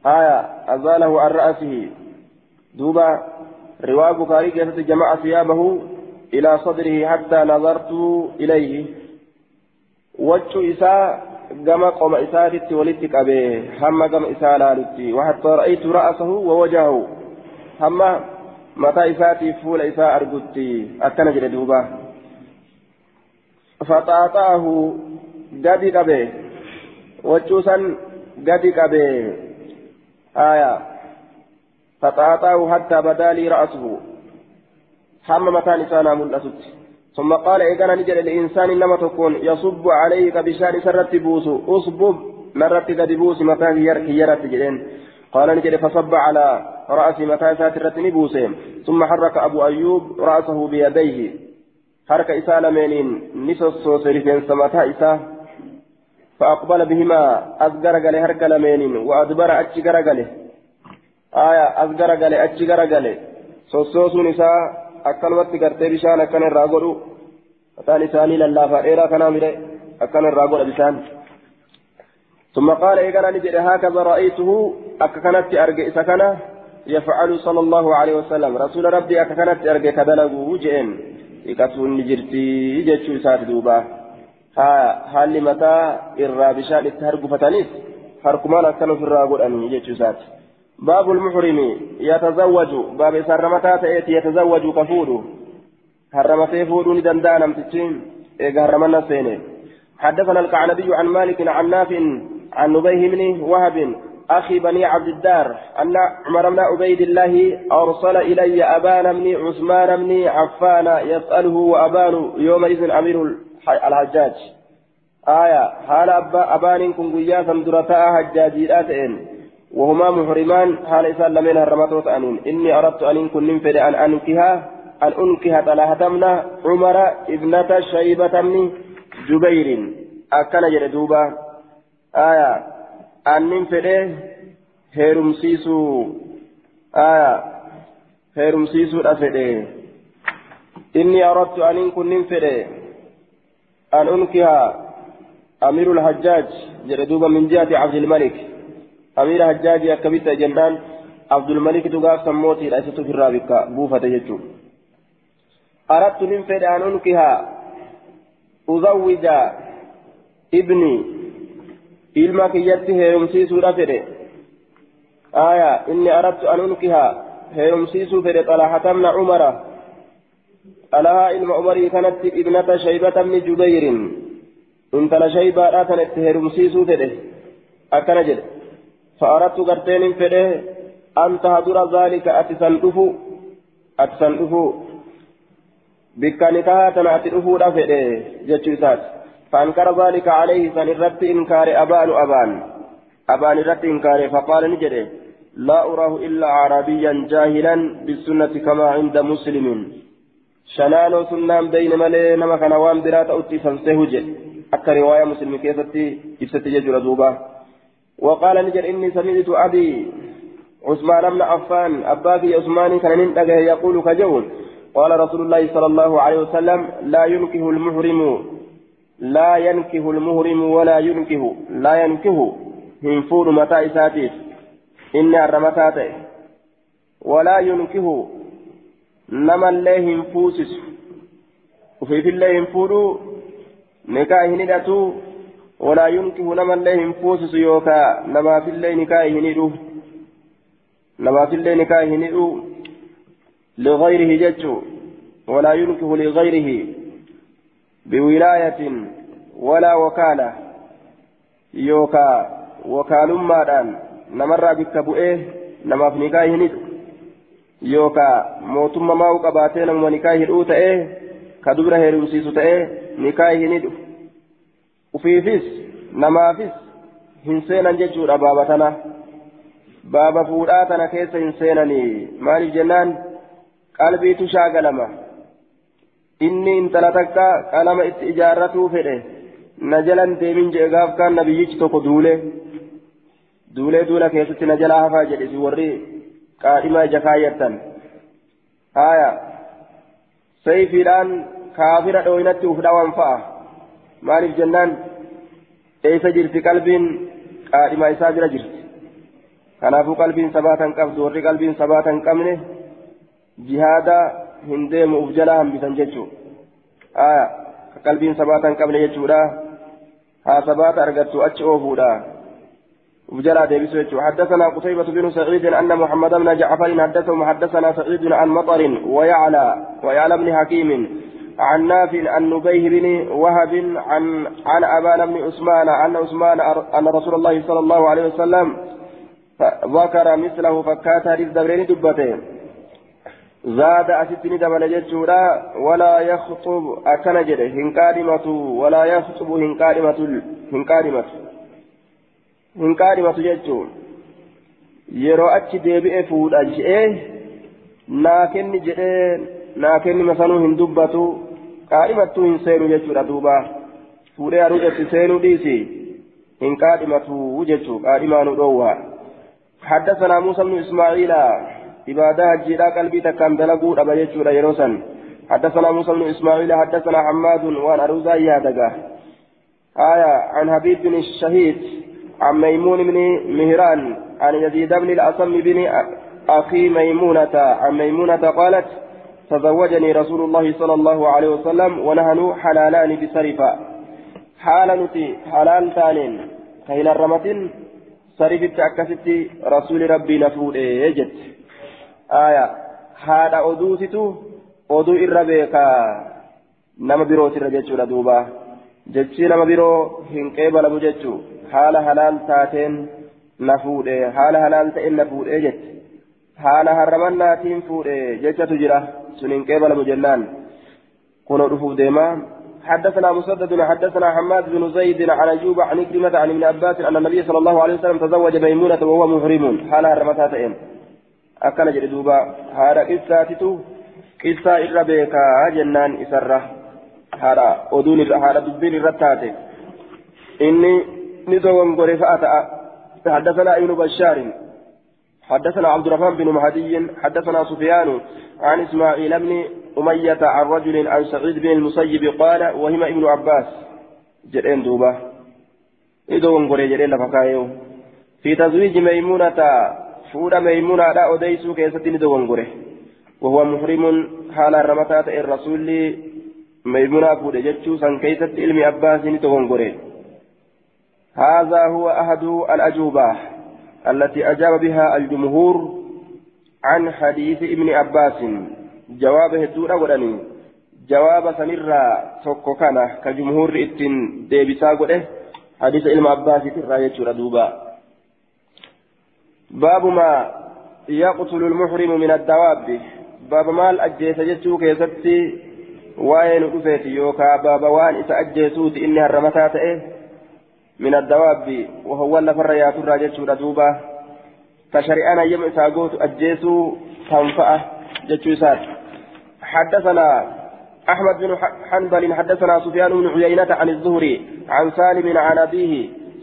آية أزاله عن رأسه. دوبا. رواية بخاري كيف جمع ثيابه إلى صدره حتى نظرت إليه. وجه إساء كما قم إساء ولدت أبيه هم إساء لالتي وحتى رأيت رأسه ووجهه هم متى إساءتي فول إساء أرقدتي أكن جل دوبا فطاطاه قد أبيه وجه سن قد أبيه آية فطاطاه حتى بدا رأسه هم متى نسانا ملأست ثم قال إذا نجد الإنسان إنما تكون يصب عليك بشأن سرت بوس. أصبب مرت قد بوس متى هيرت جدين. قال نجد فصب على رأس متى ساترت نبوسين ثم حرك أبو أيوب رأسه بيديه. حرك إساء لمنين. نسوس سرفين سمتا إساء. فأقبل بهما. أصغر قال هرك لمنين. وأدبر أتشغر قال آية أصغر قال أتشغر قال سوسوسون إساء akkanumatti gartee bishaan akkan irraa godhu. Mataan isaanii lallaafaa dheeraa kanaa mire akkan irraa godha bishaan. ثم قال إيقنا نجد هكذا رأيته أككنت أرجع سكنة يفعل صلى الله عليه وسلم رسول ربي أككنت أرجع كدلغ وجئن إكسون نجرتي جتشو سات دوبا ها هل متى الرابشان التهرب فتنيس هركمان أكنوا في الراغل أن جتشو سات باب المحرم يتزوج باب سرمتا تأتي يتزوج كفود هرمتي فود ندندان امتتين إيقا هرمنا سيني حدثنا القعنبي عن مالك عن نافع عن نبيه بن وهب أخي بني عبد الدار أن عمر بن عبيد الله أرسل إلي أبان بن عثمان بن عفان يسأله وأبان يومئذ أمير الحجاج. آية حال أبا أبان كن قياسا درتاء حجاجي وهما محرمان حال إسان لمن هرمتوت أنين إني أردت أن كن ننفر أن أنكها أن أنكها طلحتمنا عمر ابنة شيبة بن جبير. أكن جلدوبا آية. أن ننفر هيرمسيسو. آية. هيرمسيسو أفده إني أردت أن كن ننفر أن أنكها. أمير الحجاج جلدوبا من جهة عبد الملك. أمير حجاجي أكبت جنان عبد الملك تقاف سموتي رئيسة في الرابقة بوفة يجو أردت من فد أن أنكها أزوج ابني إلما كيته يمسي سورة فده آية إني أردت أن أنكها هيمسي سورة طلحة من عمر ألها إلما عمري كانت ابنة شيبة من جبير انت لشيبة آتنت هيمسي سورة أكن جده فأردت قرتين فده أن تهدر ذلك أتسندفو أتسندفو بكانتها تنأتئفو رفده جتشيسات فأنكر ذلك عليه سنرت إنكار أبان أبان. أبان رت إنكار فقال نجري لا أراه إلا عربيا جاهلا بالسنة كما عند مسلم. شنانو سنان بين ملي نما كان وان برات أتي فانسهج أكا رواية مسلم كيفتي إفتي يجر دوبا وقال نجر إني سمعت أبي عثمان بن عفان أباكي عثمان كان ننتقه يقول كجول. قال رسول الله صلى الله عليه وسلم لا ينكه المحرم لا ينكه المهرم ولا ينكه لا ينكه. هنفور متى إساتيف إني الرمتاتي ولا ينكه. نما الله هنفوسس وفي في الله هنفورو نكاه ندتو ولا ينكه نما الله هنفوسس يوكا نما في الله نكاه ندو نما في الله نكاه ندو لغيره ججو. ولا ينكه لغيره بولاية ولا وكالة. يوكا وكال مادان نمر بك بؤيه نما في نكاه ندو يوكا موتم ما وقباتين ونكاه ندو تأيه كدبر هيرمسيسو تأيه نكاه ندو ufiifis namaafis hin seenan jechuudha baaba tana. Baaba fuudhaa tana keessa hin seenanii. Maaliif jennaan? Qalbiitu shaagalama inni intala takka qalama itti ijaarratuu fedhe. Na jalan deemin jee gaaf kaan nabiyyichi tokko duulee duulee duula keessatti na jalaa hafaa jedhe si warri qaadhimaa ija kaayyattan haya sayfiidhaan kaafira dhooyinatti uf dhawan fa'a. Maaliif jennaan eeysa jirti qalbiin qaadhimaa isaa bira jirti kanaafuu qalbiin sabaata hin qabdu warri qalbiin sabaata hin qabne jihaada hin deemu uf jalaa hambisan jechuu haya qalbiin sabaata hin qabne jechuudha haa sabaata argattu achi oofuudha وجرى ديبس حدثنا قتيبة بن سعيد أن محمد بن جعفر حدثهم حدثنا سعيد عن مطر ويعلى ويعلى بن حكيم عن نافع عن نبيه بن وهب عن عن أبان بن عثمان أن عثمان أن رسول الله صلى الله عليه وسلم ذكر مثله فكات حديث دبرين دبته. زاد أستني دبل جتشورا ولا يخطب أكنجد هنكارمة ولا يخطب هنكارمة هنكارمة هنكارمة yeroo achi deebi'e fuudha je'ee naa kenni jedhee naa kenni masanuu hin dubbatu qaadhimattuu hin seenu jechuudha duuba fuudhee haruudhetti seenuu dhiisi hin qaadhimatu jechuu qaadhimaanu dhoowwa حدثنا موسى بن إسماعيل عبادة هجيرا قلبي تكام دلقوا أبا يجور يروسا حدثنا موسى بن إسماعيل حدثنا حماد وان أروزا يادقا آية عن حبيب بن الشهيد عن ميمون بن مهران عن يزيد بن الأصم بن أخي ميمونة عن ميمونة قالت تزوجني رسول الله صلى الله عليه وسلم ونحن حلالان بسرفة حال نتي حلال تانين. كهل الرمة سرفت أكست رسول ربي نفود يجت آية. هذا أدوتتو أدو إربيكا. نما بروت الرجل دوبا جتشي نما برو هنقيبل مجتشو حال حلال تاتين نفود حال حلال تئن نفود يجت حال هرمناتين فود جتشتو جرا. سنين قبل مجنان كونوا رفوف ديما. حدثنا مسدد حدثنا حماد بن زيد عن أيوب عن كلمة عن ابن عباس أن النبي صلى الله عليه وسلم تزوج ميمونة وهو محرم. حال هرمتاتين أكل جلدوبا هذا قصاتتو قصة إربيكا جنان إسرة هذا أدون هذا دبين الرتاتي إني نزوم غرفة حدثنا ابن بشار. حدثنا عبد الرحمن بن مهدي حدثنا سفيان عن إسماعيل بن أمية عن رجل عن سعيد بن المسيب قال وهم ابن عباس. جرين دوبا. إدوم قري جرين لفكايو في تزويج ميمونة فود ميمونة لا أديسو كيست ندوم قري وهو محرم حال الرمتات الرسول ميمونة فود جتشو سن كيست علم عباس ندوم قري هذا هو أحد الأجوبة. التي أجاب بها الجمهور عن حديث ابن عباس. جوابه الدون ودني. جواب سنرى سكوكانا كجمهور اتن ديبسا قده. حديث ابن عباس يجور دوبا. باب ما يقتل المحرم من الدواب. باب ما الأجيس جتشو كيستي. وين أفيت يوكا. باب وان إسا أجيسوت إنها الرمتات إيه من الدواب وهو لفر يا ترى جتشو دوبا. فشرعنا يم إساقوت أجيسو تنفأه جتشو سات حدثنا أحمد بن حنبل حدثنا سفيان بن عيينة عن الزهري عن سالم عن أبيه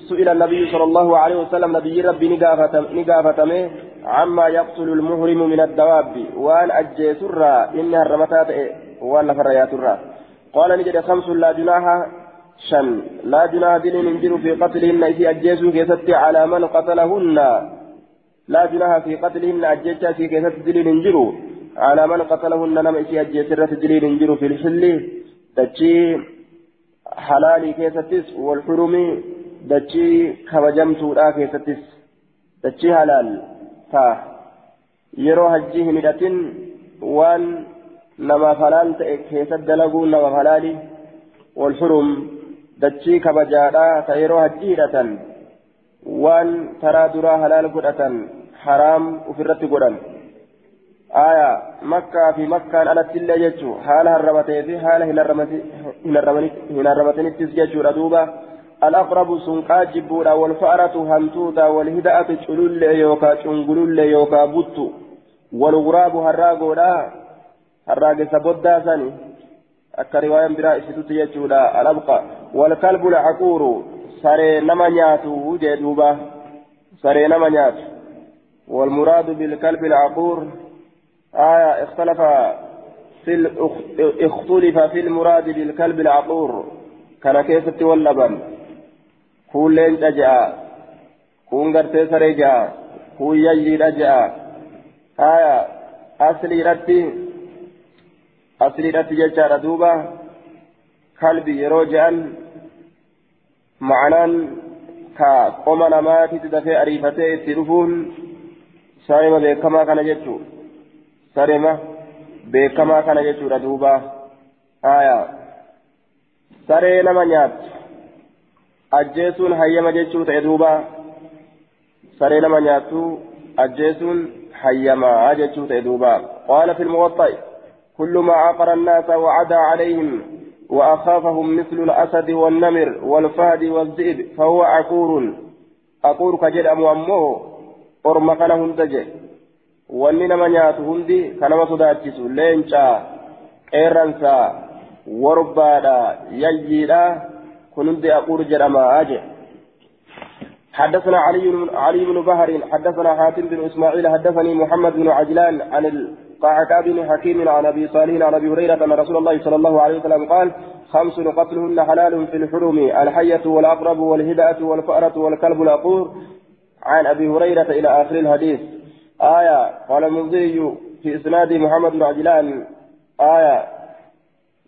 سئل النبي صلى الله عليه وسلم نبي ربي نقافة عما يقتل المهرم من الدواب. وأن أجي سرى إنها الرمتات وأن لفر يا ترى. قال نجد خمس لا جناح شن لا جناح ينجر في قتلهن في أجيسو كيست على من قتلهن. لا جناح في قتلهن أجيسا في كيست دين ينجر على من قتلهن نم في أجيسرة دين ينجر في الحل. دجي حلالي كيستس والحرم. دجي كبجمتو لا كيستس دجي حلال. تا. يرو هجيه مدتين. وان نما فلال كيست دلقوا نما فلالي والحرم. Dachii kabajaadhaa ta yeroo hajjiidhatan waan taraa duraa halaal godhatan haraam ufirratti godhan aya makkaa fi makkaan alattillee jechuu haala harramatee fi haala hin harramatinittis jechuudha duuba الأقرب سنقا جبودا والفأرة هنتودا والهدأة تشلول يوكا تشنقلول يوكا بوتو والغراب هراغودا هراغ سبودا ثاني akka riwaayaan biraa ibsitutti jechuudha. Alabqa walkalbu lcaquuru saree nama nyaatu jee والمراد بالكلب العقور آية اختلف في اختلف في المراد بالكلب العقور كان كيف تولبا كون لين تجا كون غرتي سريجا كون يجي رجا آية أصلي رتي كلبي يروجان معنان ka qoma namaatitti dafee ariifatee itti dhufuun sarima beekamaa kana jechuu sarima beekamaa kana jechuudha duuba aya saree nama nyaattu ajjeesuun hayyama jechuu ta'e duuba saree nama nyaattu ajjeesuun hayyamaa jechuu ta'e duuba qaala fi lmuwaxxa'i كل ما عقر الناس وعدا عليهم وأخافهم مثل الأسد والنمر والفهد والذئب فهو عقور. عقور كجد أمو أرم كان هندجه wanni nama nyaatu hundi ka nama sodaachisu leencaa qeerransaa warbaadha yayyiidha kun hundi aquur jedhamaa jedhe حدثنا علي علي بن بهر حدثنا حاتم بن إسماعيل حدثني محمد بن عجلان عن القعقاع بن حكيم عن أبي صالح عن أبي هريرة أن رسول الله صلى الله عليه وسلم قال خمس قتلهن حلال في الحرم الحية والأقرب والهدأة والفأرة والكلب الأقور عن أبي هريرة إلى آخر الحديث. آية قال المنذري في إسناد محمد بن عجلان آية.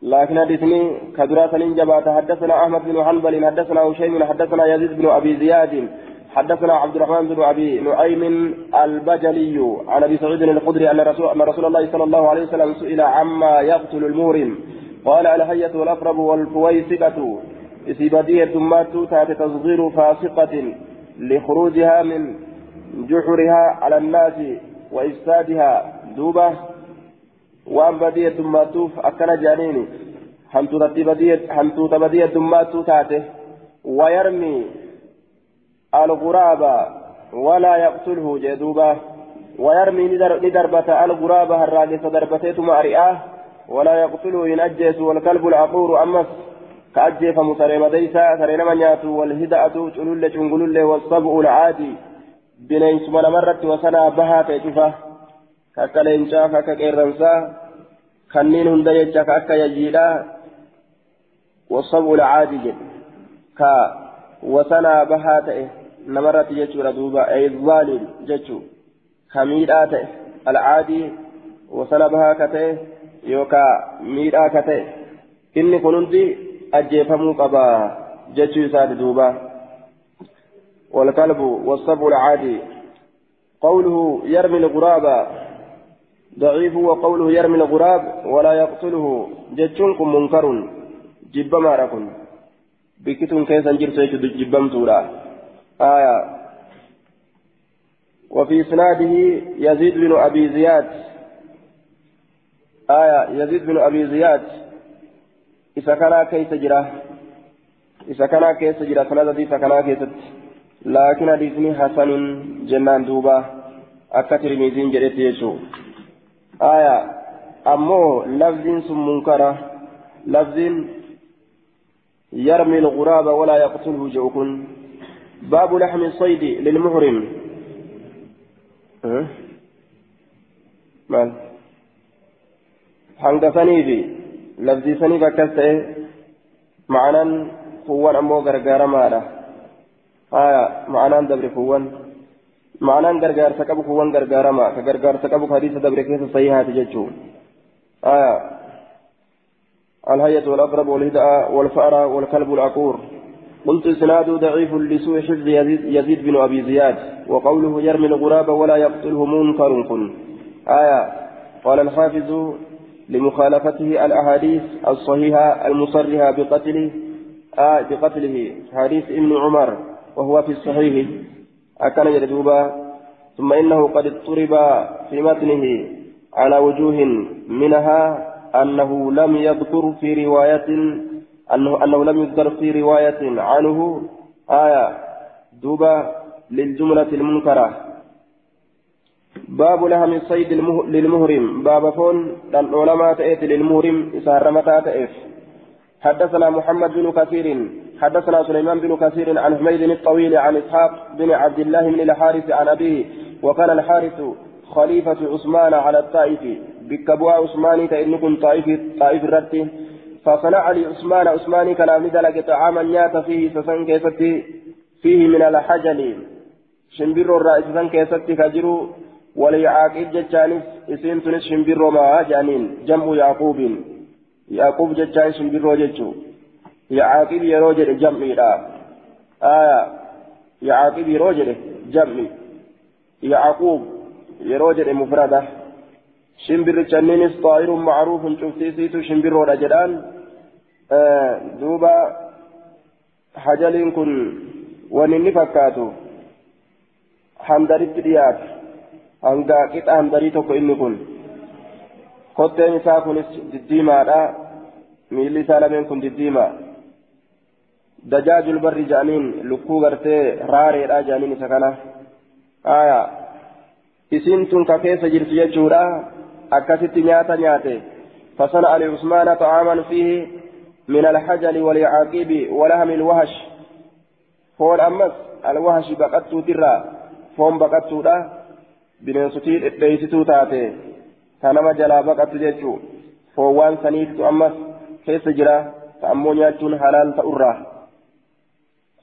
لكن حدثني كدراسة جبات حدثنا أحمد بن حنبل حدثنا هشيم حدثنا يزيد بن أبي زياد. حدثنا عبد الرحمن بن أبي نعيم البجلي عن أبي سعيد الخدري أن رسول, أن رسول الله صلى الله عليه وسلم سئل عما يقتل المورم. قال الحية والأقرب والفويسقة إسيبادية ماتوا تحت تصغير فاسقة لخروجها من جحرها على الناس وإفسادها دوبة. وأن بدية ماتوف أكل جانيني. همتوت بدية ماتو تاته ويرمي الغراب ولا يقتله جدوبة ويرمي ندربة الغراب الراجس دربتيت مأرئاه ولا يقتله إن أجيس والكلب العقور أمس كأجيف مسرم ديسا سرين من ياتو والهدأة شلول شنقلول والصبع العادي بنيس من مرت وسنا بها تجفة ككلينشا ككيرنسا كنين هند يجا كأكا يجيلا والصبع العادي جد. نمرت يجو ردوبا أي الظالم ججو كميدات العادي وسنا بها كتئه يوكا ميدها كتئه إني كننتي أجيفمو قبا ججو ساد دوبا والكلب والصبع العادي قوله يرمي الغراب ضعيف وقوله يرمي الغراب ولا يقتله جتشنكم منكر جب ماركم بكتم كيسا جرسيت جبم تورا آية. وفي إسناده يزيد بن أبي زياد. آية. يزيد بن أبي زياد. إذا كان كيس جرا إذا كان كيس جرا سنة إذا كان كيس. لكن حديثني حسن جنان دوبا. akka tirmiziin jedhetti jechuu aya ammoo lafziin sun munkara lafziin yarmi lguraaba walaa yaqtulhu jedhu baabu laxmi saydi lilmuhrim maal hanga saniifi lafzii saniif akkas ta'e ma'anaan kuwwan ammoo gargaaramaadha aya ma'anaan dabre kuwwan معنى غرغار سكبك وان غرغارما كغرغار سكبك حديث دبر كيس صحيحات جچو آية الهية والأقرب والهداء والفأر والكلب العقور قلت إسناد ضعيف لسوء حفظ يزيد, بن أبي زياد وقوله يرمي الغراب ولا يقتله منكر آية. قال الحافظ لمخالفته الأحاديث الصحيحة المصرحة بقتله آه بقتله حديث ابن عمر وهو في الصحيح. أكن يردوبا ثم إنه قد اضطرب في متنه على وجوه منها أنه لم يذكر في رواية أنه, أنه لم يذكر في رواية عنه آية دوبا للجملة المنكرة. باب لهم الصيد للمهرم. باب فون العلماء تأتي للمهرم إسهر متى تأف حدثنا محمد بن كثير حدثنا سليمان بن كثير عن حميد الطويل عن إسحاق بن عبد الله بن الحارث عن أبيه وكان الحارث خليفة عثمان على الطائف. بكبوا عثمان كأنكم طائف طائف الرد. فصنع لعثمان عثمان كلام ذلك طعاما نيات فيه سسن كيستي فيه من الحجل. شنبر الرئيس سسن كيستي كجرو وليعاقب جتانس اسين تنس شنبر ما جانين جمع يعقوب. يعقوب جتان شنبر جتشو. يعاقب يروجر جمعي لا. آية. يعاقب يروجر جمعي. يعقوب يروجر مفردة. شنبر جنينس طائر معروف شفتيسيتو شنبر جدان آه دوبا حجلين كن ونني فكاتو حمدرت ديات hanga qixa handarii tokko inni kun kotteen isaa kunis diddiimaadha miilli isaa lameen kun diddiimaa dajaajul barri jedhaniin lukkuu gartee raareedha jedhaniin isa kana aya isiin tun ka keessa jirtu jechuudha akkasitti nyaata nyaate فصنع لعثمان طعاما فيه من الحجل واليعاقيب ولهم الوهش فول أمس الوهش بقته ترى فهم بقته bineensotii dhedheessituu taate ta nama jalaa baqattu jechuu foowwaan saniitu ammas keessa jira ta ammoo nyaachuun halaal ta'urraa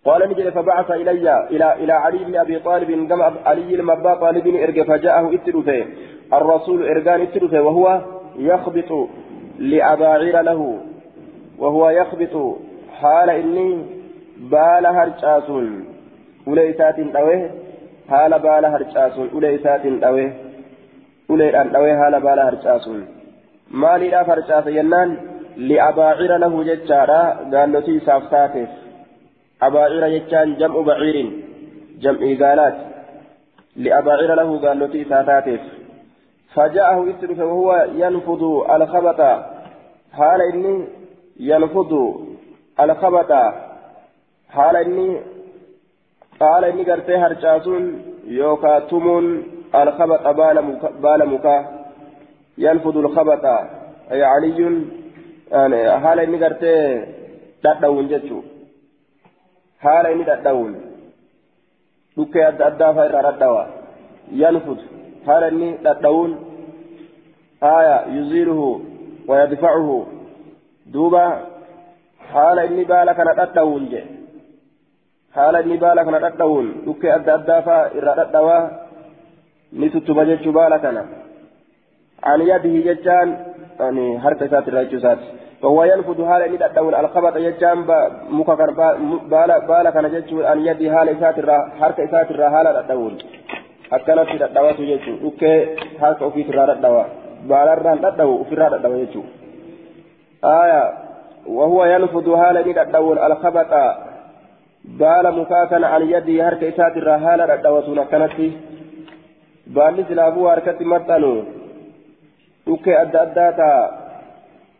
قال نجد فبعث إلي إلى إلى علي بن أبي طالب كما علي المبا طالب إرجع فجاءه اتلفه الرسول إرجان اتلفه وهو يخبط لأباعير له وهو يخبط حال إني بال هرجاس وليسات أويه harcaasuun ulee isaatiin dhawe uleedhaan dhawee haala baala harcaasuun maaliidhaaf harcaasa jennaan li'abaacira lahu jechaadha gaallotii isaaf taateef abaacira jechaan jam'u baciirin jam'ii gaalaati li'abaacira lahu gaallotii isaa taateef فجاءه إسرف وهو ينفض الخبط. حال إني ينفض الخبط. حال إني قال إني قرتي هرشاسون يوكا تمون الخبط بال مكا ينفض الخبط. أي علي يعني حال إني قرتي تدعون جتشو. حال إني تدعون dukkee adda addaa fa'aa irraa haya yuziiluhu wayadfacuhu duuba haala inni baala kana dhadha'uun jedhe haala inni baala kana dhadha'uun dhukkee adda addaa fa'aa irraa dhadhawaa ni tuttuma jechuu baala kana an yadihi jechaan harka isaati irraa jechuu isaati وهو ينفذ هذا إن الدول الخبط يجام مككر بالا بالا كان جتشو أن يدي هذا إسات الرا حركة أوكي حركة في الرا الدواء بالا الرا الدواء في الرا الدواء يجتشو آية وهو ينفذ هذا إن الدول الخبط kana an yadii harka isaatirraa haala dhadhawatuun akkanatti baalli silaafuu harkatti maxxanu dhukkee adda addaa taa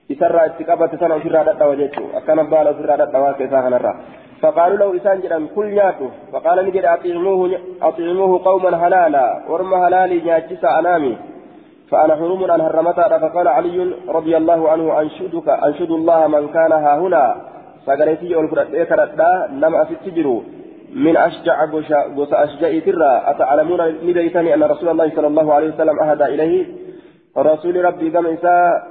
isarraa itti qabate sana ofirraa dhadhawa jechuu akkana baala ofirraa dhadhawaa keessaa فقالوا له إسان جدا كل نياته فقال نجد أطعموه أطعموه قوما هلالا ورم هلالي نياتشس أنامي فأنا حرم أن هرمتها فقال علي رضي الله عنه أنشدك أنشد الله من كان ها هنا سقريتي والفرد كردا لم أستجروا من أشجع غوس أشجع ترى أتعلمون نبيتني أن رسول الله صلى الله عليه وسلم أهدى إليه رسول ربي كما إنسان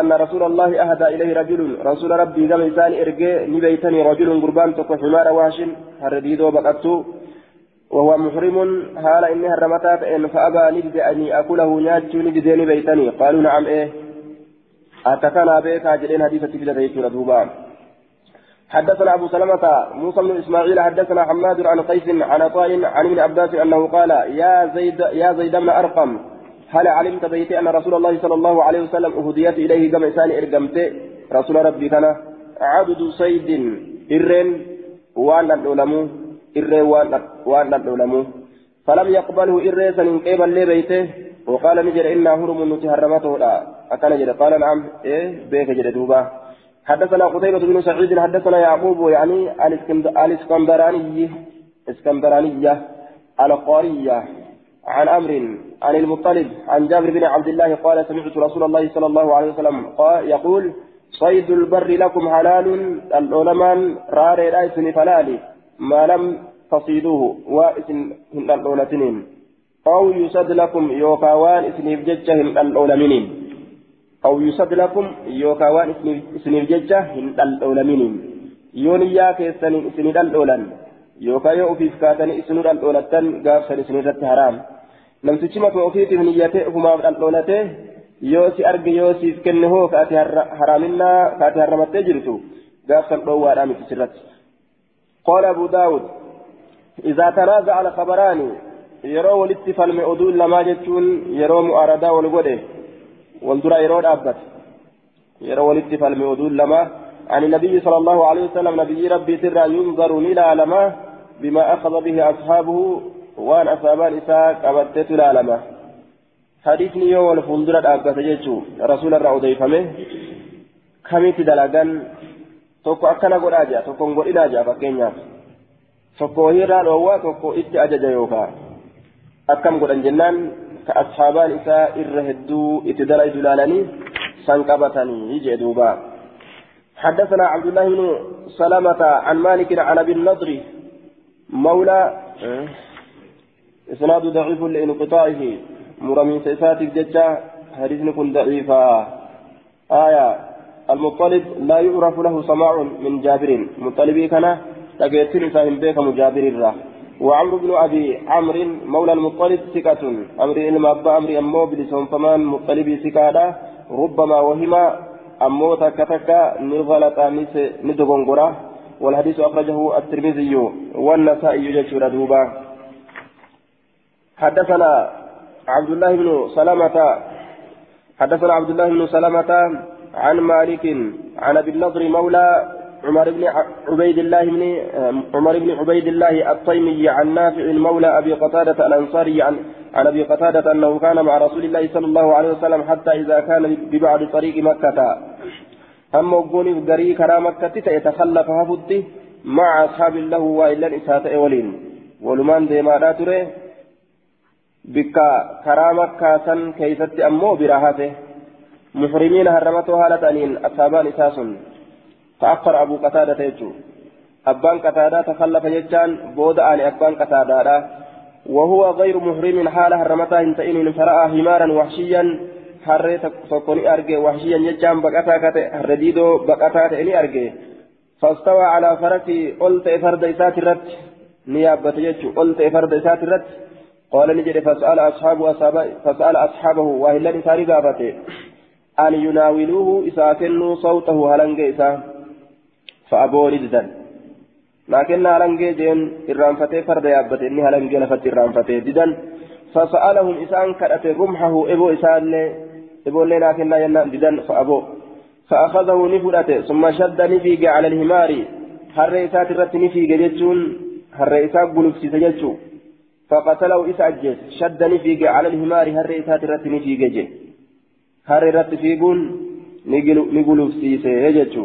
أن رسول الله أهدى إليه رجل. رسول ربي كما إنسان إرجع نبيتني رجل قربان تكو حمار واشن هرديدو بقبتو وهو محرم حال إني هرمتات إن فأبى نجد أني أكله ناجو نجد نبيتني قالوا نعم إيه. أتكنا بك أجلين حديثة في لديك دوبان حدثنا أبو سلمة موسى بن إسماعيل حدثنا حماد عن قيس عن عطاء عن ابن عباس أنه قال يا زيد يا زيد بن أرقم هل علمت بيتي أن رسول الله صلى الله عليه وسلم أهديت إليه كما إنسان إرقمت؟ رسول ربي كان عبد صيد إرن وأن العلماء إرن وأن العلماء فلم يقبله إرن سن قبل لي بيته. وقال نجر إنا هرم نتهرمته لا أكن جد قال نعم. إيه بيك جد دوبا. حدثنا قتيبة بن سعيد حدثنا يعقوب يعني الاسكندراني إسكندرانية القارية. عن أمر عن المطلب عن جابر بن عبد الله قال سمعت رسول الله صلى الله عليه وسلم قال يقول صيد البر لكم حلال العلماء راري رايسن فلالي ما لم تصيدوه واسن الأولتين أو يسد لكم يوكاوان اسن بججهم الأولمين أو يسد لكم يوكاوان اسن بججهم الأولمين يونيا كيسن اسن الأولن يوكا يوفيف كاتن اسن الأولتن قافسن اسن حرام namtichi matuma ofiitiif niyyatee ofumaaf dhal'oolate yoo si arge yoo siif kenne hoo kaati haraaminaa kaati haramattee jirtu gaafsan dhoowwaadhaa miti sirratti قال أبو داود إذا تنازع الخبران يرو ولدت فلم أدول لما جتون يرو مؤاردا والغده والدرا يرو أبت. يرو ولدت فلم أدول لما عن النبي صلى الله عليه وسلم نبي ربي سرا ينظر إلى لما بما أخذ به أصحابه waan asaabaan isaa qabatteetu ilaalama hadiisni yoo wal fuuldura dhaabbate jechuu rasuula irraa odeeffame kamitti dalagan tokko akkana godhaa jira tokko hin godhinaa jira fakkeenyaaf tokko hojiirraa dhoowwaa tokko itti ajaja yookaa akkam godhan jennaan ka ashaabaan isaa irra hedduu itti dalaydu ilaalanii san qabatanii jee duuba حدثنا عبد الله بن سلمة عن مالك عن أبي النضر مولى إسناد ضعيف لانقطاعه مرمي سيساتك ججا حديث كن ضعيفا آية المطلب لا يعرف له سماع من جابر مطلبي كان تقيتني فهم بيك مجابر الراه وعمرو بن أبي عمرو مولى المطلب ثقة أمر إلما أبا أمر أمو بلسون فمان مطلبي ثقة ربما وهما أمو تكتك نرغلة ندغنغرة والحديث أخرجه الترمذي والنسائي جشور دوبا حدثنا عبد الله بن سلمة حدثنا عبد الله بن سلمة عن مالك عن أبي النضر مولى عمر بن عبيد الله بن عمر بن عبيد الله الطيمي عن نافع مولى أبي قتادة الأنصاري عن عن أبي قتادة أنه كان مع رسول الله صلى الله عليه وسلم حتى إذا كان ببعض طريق مكة. أما وقوني بقري كرا مكة يتخلف هفدي مع أصحاب له وإلا إساءة ولين ولمان ديما لا تري bikka karaa makkaa san keeysatti ammoo bira hafe muhrimiina harramatoo haala ta'aniin asaabaan isaa sun ta'affar abuu qataadata jechuu abbaan qataadaa takallafa jechaan booda ani abbaan qataadaadha وهو غير محرم حال حرمتها انتئن فرأى حمارا وحشيا harree tokko ni arge wahshiyyan jechaan baqataa kate harre diidoo baqataa ta'e ni arge fastawaa calaa farasii ol ta'e farda isaati irratti ni yaabbate قال نجد فسأل أصحابه فسأل أصحابه وهلا إساري قافته أن يناولوه إساكنوا صوته هلنج إسا فأبوا رجدا لكن هلنج جين إرانفتي فرد يابت إني هلنج لفت إرانفتي جدا. فسألهم إسان كرأت رمحه إبو إسان إبو لي لكن لا ينام جدا فأبوا. فأخذه نفلته ثم شد نفيق على الهمار. هر إسات الرت نفيق جتون هر إسات قلوب سيسجتون. فقتله إسا أجيس شدني فيك على الهمار هر إسات رت نفيق جي هر رت فيقون نقلوب سيسي يجتشو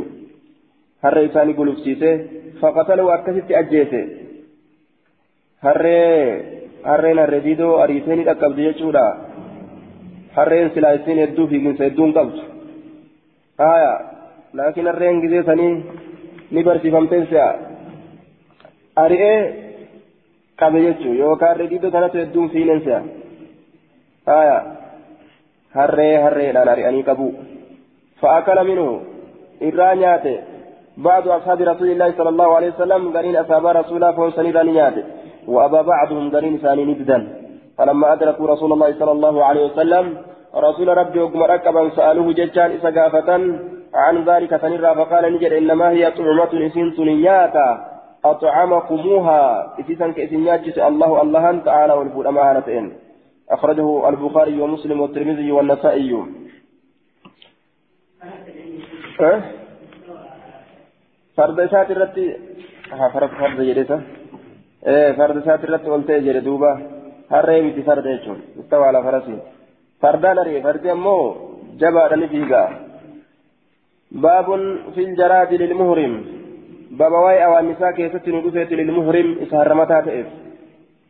هر إسا نقلوب سيسي. فقتله أكست أجيس هر هرين الرديدو أريسيني تقبض جتشو لا هرين سلايسين يدو فيقين سيدون قبض آية. لكن الرين جزي سني نبرسي فمتنسى أرئي qabe jechuun yookaan reediidoo kanatu hedduun fiinensa haya harree harreedhaan ari'anii qabu. Fa'aakala minhu irraa nyaate. بعض أصحاب رسول الله صلى الله عليه وسلم قرين أصحاب رسول الله فهم سنيرا نيات وأبى بعضهم قرين ثاني نبدا فلما أدركوا رسول الله صلى الله عليه وسلم رسول ربي وقم ركبا سألوه ججان إسقافة عن ذلك سنيرا فقال نجد إنما هي طعمة إسنت نياتا أطعمكموها. إتيسا كإسنياتي الله الله تعالى والفول أمانتين أخرجه البخاري ومسلم والترمذي والنسائي. أه؟ فرد سات الرتي فرد فرد جريسة إيه فرد سات الرتي قلت جري دوبا. هرّي متي فرد يجون. استوى على فرسي. فردان ري فرد أمو جبا فيها. باب في الجراد للمهرم. بابا واي أو النساء كيست ندفت للمهرم اسهرمتا تئف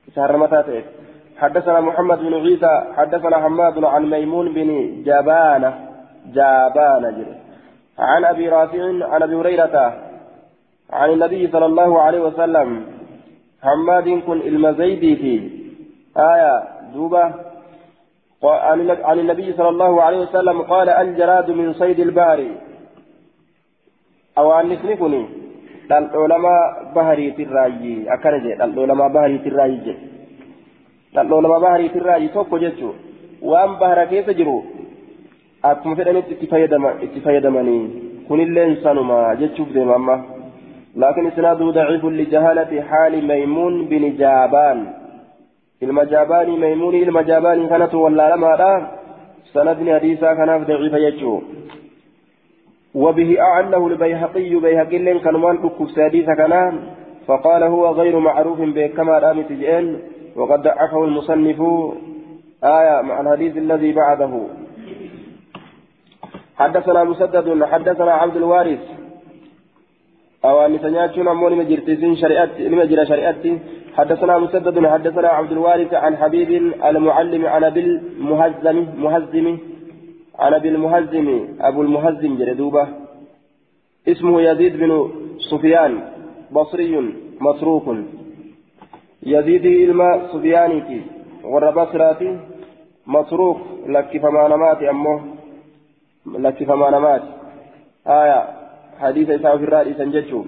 اسهرمتا تئف حدثنا محمد بن عيسى حدثنا حماد عن ميمون بن جبانة جابانة جري عن أبي رافع عن أبي هريرة عن النبي صلى الله عليه وسلم حماد كن المزيدي في آية دوبة عن النبي صلى الله عليه وسلم قال الجراد من صيد البحر أو أن نسنكني بحري تراجي أكنجي العلماء بحري تراجي العلماء بحري تراجي توكو جتشو وأن بحر كيف جرو akkuma fedhanitti itti fayyadamanii kunillee insanuma jechuuf deema amma. لكن إسناده ضعيف لجهالة حال ميمون بن جابان المجاباني ميمون المجاباني كانت ولا لما لا سند حديثا كان ضعيف يجو وبه أعنه البيهقي بيهقي لين كان مان حديثا كان فقال هو غير معروف بكما رامت جئن وقد ضعفه المصنف. آية مع الحديث الذي بعده. حدثنا مسدد حدثنا عبد الوارث. أو أن سنياتشون أمون مجرتين شريعت مجرى شريعتي حدثنا مسدد حدثنا عبد الوارث عن حبيب المعلم عن أبي المهزم مهزم. عن أبي المهزم أبو المهزم جلدوبة. اسمه يزيد بن سفيان بصري متروك يزيد إلما سفياني وربصراتي متروك لك فما نمات أمه لك فما نمات آية حديث إسحاق في الرأي سنجتشو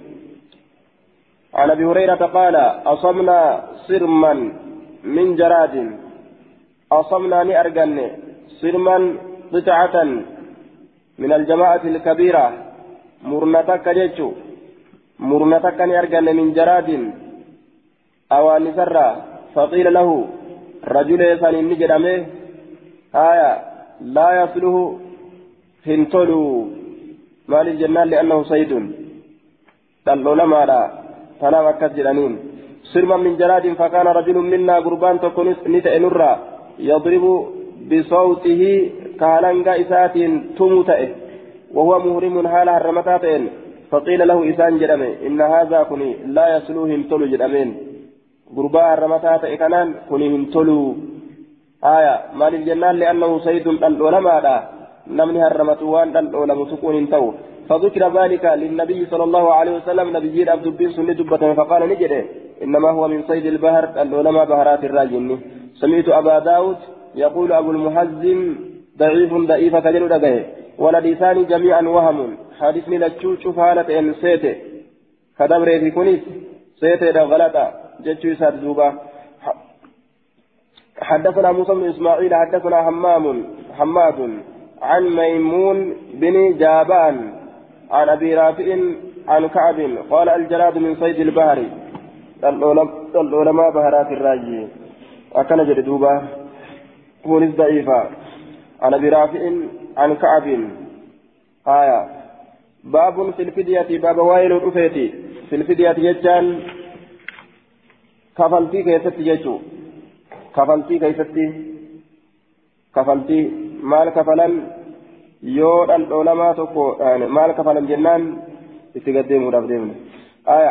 عن أبي هريرة قال أصمنا صرما من جراد. أصمنا نأرجن صرما قطعة من الجماعة الكبيرة. مرنتك جتشو مرنتك نأرجن من جراد. أو نسرى فقيل له رجل يسان نجد آية لا يصله هنتلو مال الجنان لأنه صيد. دلو لما لا تنام أكد جلانين سرما من جراد فكان رجل منا قربان تكون نتأنرا يضرب بصوته كالنغا إسات تموتئه وهو مهرم حال هرمتاتين فقيل له إسان جرمي إن هذا كني لا يسلوهم تلو جرمين. قربا هرمتات كنان كني تلو آية مال الجنان لأنه لما لا نمني هرمت وان دلو لمسكون تو فذكر ذلك للنبي صلى الله عليه وسلم نبي عبد بن سنة دبة فقال نجده إنما هو من صيد البحر العلماء بهرات الراجن سمعت أبا داود يقول أبو المهزم ضعيف ضعيف كجل دقه. ولديسان جميعا وهم. حديثني لتشوش فالة إن سيته كدبر في كنيس سيته غلطة. جتشو ساد دوبا حدثنا موسى بن إسماعيل حدثنا حمام حماد عن ميمون بن جابان عن أبي رافع عن كعب قال الجراد من صيد البحر. العلماء بهرات الراجي وكان جدوبة كونس ضعيفة. عن أبي رافع عن كعب. آية. باب في الفدية باب وائل الأفيتي في الفدية يجان كفلتي كيست يجو كفلتي كيست. كفلتي مال كفلن. yoo dhal'oolamaa tokko maal kafalan jennaan itti gaddeemuudhaaf deemne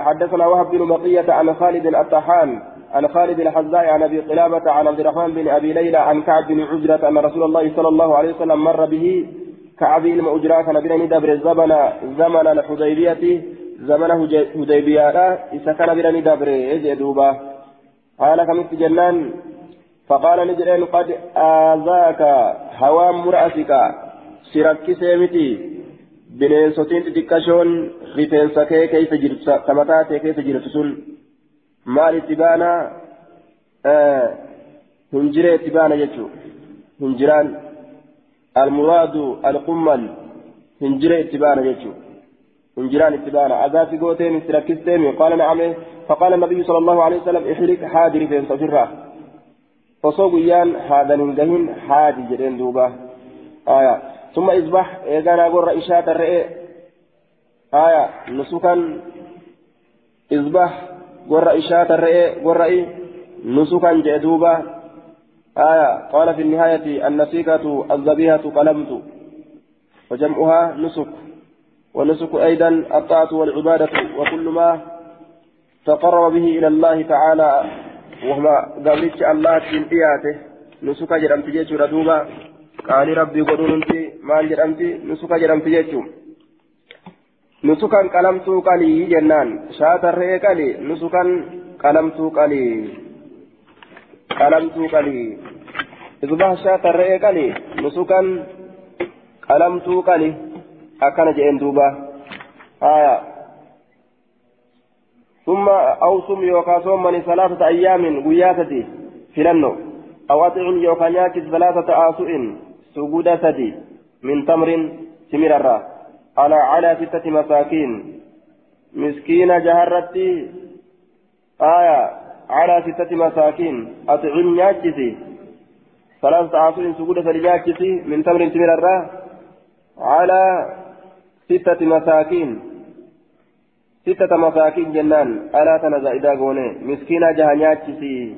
حدثنا وهب بن بقية عن خالد الطحان عن خالد الحزاء عن أبي قلابة عن عبد الرحمن بن أبي ليلى عن كعب بن عجرة أن رسول الله صلى الله عليه وسلم مر به كعب المؤجرة كان بن دبر زمن زمن الحديبية زمن حديبية. إذا كان بن دبر يجدوبا قال كمت جنان فقال نجرين قد آذاك هوام rakkisee miti bineensotiin xixiqqashoon rifeensa kee keessa jirtu tamataa kee keessa jirtu sun hinjiree itti baana jechuudha hinjiraan almuraadu alqummal hinjiree itti baana jechuudha hinjiraan itti baana azaafi gooteen si rakkisteemi qaala na'ame فقال النبي صلى الله عليه وسلم حادي رفeensa ofirraa osoo guyyaan haadanin gahin haadi jedheen duuba آية ثم اذبح اذا قر إشاة الرئي آية نسكا اذبح قر إشاة الرئي قر نسكا جدوبا آية قال في النهاية النسيكة الذبيحة قلمت وجمعها نسك ونسك أيضا الطاعة والعبادة وكل ما تقرب به إلى الله تعالى وهما قبلت الله تنبياته نسك جرمت جيش ردوبا rabbii godhuun hundi maal jedhamti? Nusuka jedhamti jechuun. Nusukan qalamtuu qalii jennaan shaatarree qalii nusukan qalamtuu qalii qalamtuu qalii isbah shaatarree qalii nusukan qalamtuu qalii akkana jedheen duuba haya ثم أوصم يوكا صومني ثلاثة أيام قياتتي فلنو أو أطعم يوكا ناكس ثلاثة آسوء سجود سدي من تمر سمير الرّ على على ستة مساكين. مسكين جهرتي. آية على ستة مساكين. أطعم ناجسي ثلاثة عاصر سجود فلناجسي من تمر تمر الراه على ستة مساكين. ستة مساكين جنان. ألا تنزع إذا قوني. مسكين جها ناجسي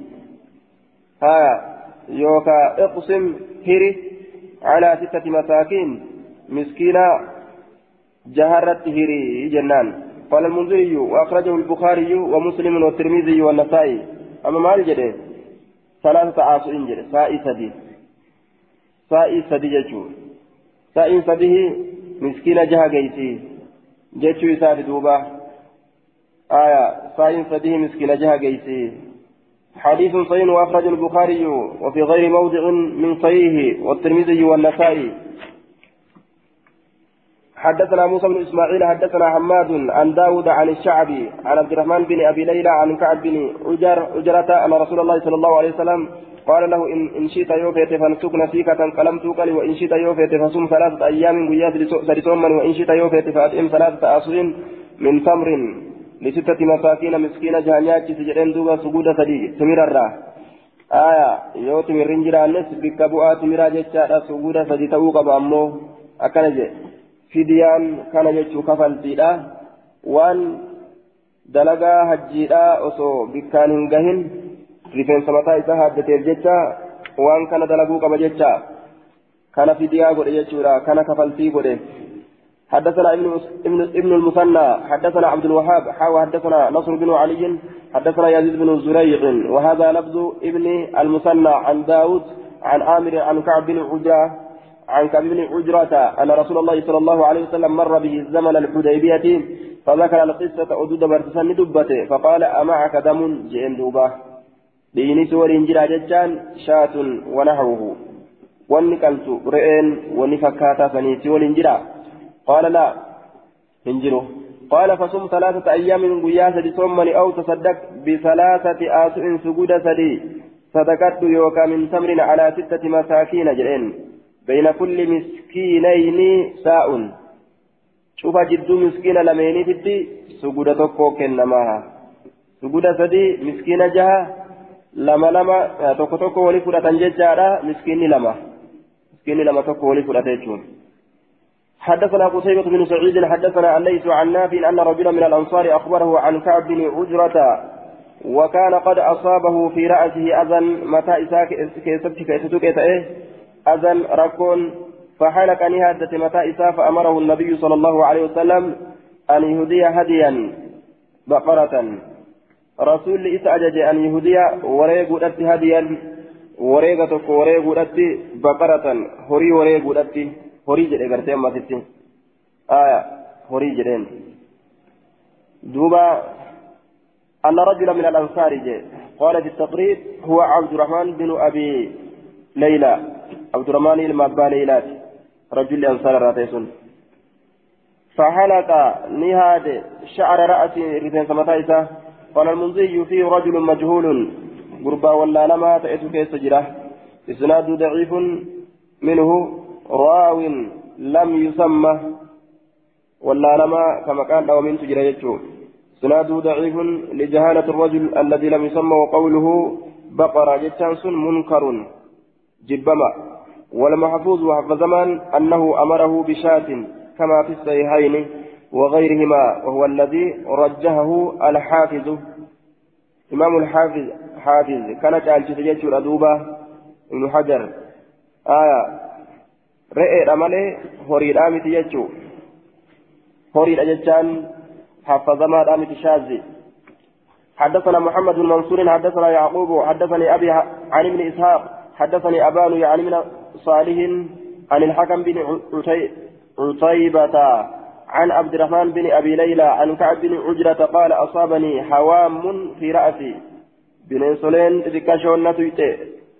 آية يوكا اقسم هري. على ستة مساكين. مسكينة جهرت هري جنان. قال المنذري وأخرجه البخاري ومسلم والترمذي والنسائي. أما ما الجده ثلاثة عاصين جده سائي سدي. سائي سدي جتشو سائي سديه مسكين جها جيسي جتشو يسار دوبا آية. سائي سديه مسكين جها جيسي حديث صحيح وأخرج البخاري وفي غير موضع من صحيحه والترمذي والنسائي. حدثنا موسى بن إسماعيل حدثنا حماد عن داود عن الشعبي عن عبد الرحمن بن أبي ليلى عن كعب بن عجر عجرة أن رسول الله صلى الله عليه وسلم قال له ان إن شئت يوفيت فانسك نسيكة قلمت قلي وإن شئت يوفيت فصم ثلاثة أيام سرسوما وإن شئت يوفيت فاتم ثلاثة اصل من تمر لستة مساكين مسكين جهنيات سجدين دوبا سجود سدي سمير الراه آية يوتي من رنجرا الناس بكبوات ميرا جتشا سجود سدي توقع بأمو أكنجي. Fidiyaan kana jechuu kafaltiidha waan dalagaa hajjiidha osoo bikkaan hin gahin rifeensa mataa isaa haaddateef jecha waan kana dalaguu qaba jecha kana fidiyaa godhe jechuudha kana kafaltii godhe حدثنا ابن ابن المثنى حدثنا عبد الوهاب حاوى حدثنا نصر بن علي حدثنا يزيد بن زريق وهذا لفظ ابن المثنى عن داود عن عامر عن كعب بن عجاه عن كعب بن عجرة أن رسول الله صلى الله عليه وسلم مر به الزمن الحديبية فذكر القصة أدود برتسن دبته فقال أمعك دم؟ جئن دوبة. ديني سور إنجرا ججان شاة ونحوه ونكلت رئين ونفكاتا سنيتي والإنجرا قال لا. انجروا قال فصم ثلاثة أيام قياسة ثمني أو تصدق بثلاثة آسع سجود سدي صدقت يوكا من تمر على ستة مساكين. جئن. بين كل مسكينين ساء شوف جدو مسكين لميني تدي سجودة توكو كنماها سجودة سدي مسكين جها لما لما توكو توكو ولي فرة ججارة مسكين لما مسكين لما توكو ولي فرة جون حدثنا قتيبة بن سعيد حدثنا عن ليس عن نافع أن رجلا من الأنصار أخبره عن كعب بن عجرة وكان قد أصابه في رأسه أذى متى إساك كيستك كيستك أذن ركون فحلق أن يهدت متى فأمره النبي صلى الله عليه وسلم أن يهدي هديا بقرة. رسول إساء أن يهدي وريق أتي هديا وريق تك وريق أتي بقرة. هري وريق أتي هري جري قرتين ما تتي آية هري جرين دوبا أن رجلا من الأنصار قال في التقريب هو عبد الرحمن بن أبي ليلى. عبد الرحمن المبا ليلات رجل أنصار راتيسون فحلق نهاد شعر رأسي رفين سمتايسا قال المنزي فيه رجل مجهول قربا ولا لما تأتي كيس جراه إسناد ضعيف منه راو لم يسمى ولا لما كما كان لو من تجرى يجو إسناد ضعيف لجهالة الرجل الذي لم يسمى وقوله بقرة جتانس منكر جبما والمحفوظ وحفظ زمان أنه أمره بشاة كما في الصحيحين وغيرهما وهو الذي رجحه الحافظ. إمام الحافظ حافظ كان جعل تجيش الأدوبة ابن حجر. آية رئي رمالي هوري رامي تجيشو هوري رججان حفظ زمان رامي تشازي حدثنا محمد بن منصور حدثنا يعقوب حدثني أبي عن ابن إسحاق. حدثني أبان يعني من صالح عن الحكم بن عتيبة عن عبد الرحمن بن أبي ليلى عن كعب بن عجرة قال أصابني حوام في رأسي. بن سلين تذكشون نتويته.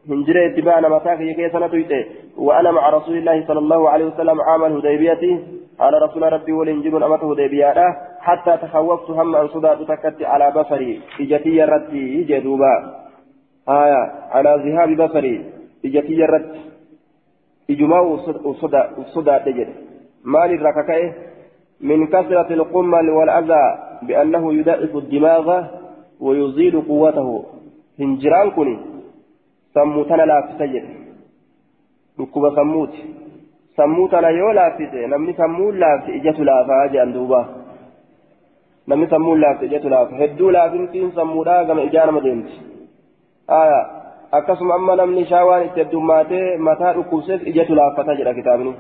هنجري اتباعنا مساكي كيس نتويته. وأنا مع رسول الله صلى الله عليه وسلم عام الهديبية. قال رسول ربي ولنجب أمته هديبية حتى تخوفت هم أن صدى تكت على بصري. إجتي ردي جدوبا. آية على ذهاب بصري. إجتي رد إجماع وصدى تجد. مال الرككة. من كثرة القمل والأذى بأنه يضعف الدماغ ويزيل قوته. هنجران كني سموتنا لا تسجد. ركوب سموت. سموتنا يو لا تسجد. نمني سمول لا تسجد لا فاجأ دوبا. نمني سمول لا تسجد لا هدو لا تنسين سمودا كما إجانا مدينت آية namni shaawaan itti heddummaatee mataa dhukkubseef ijatu laaffata jedha kitaabni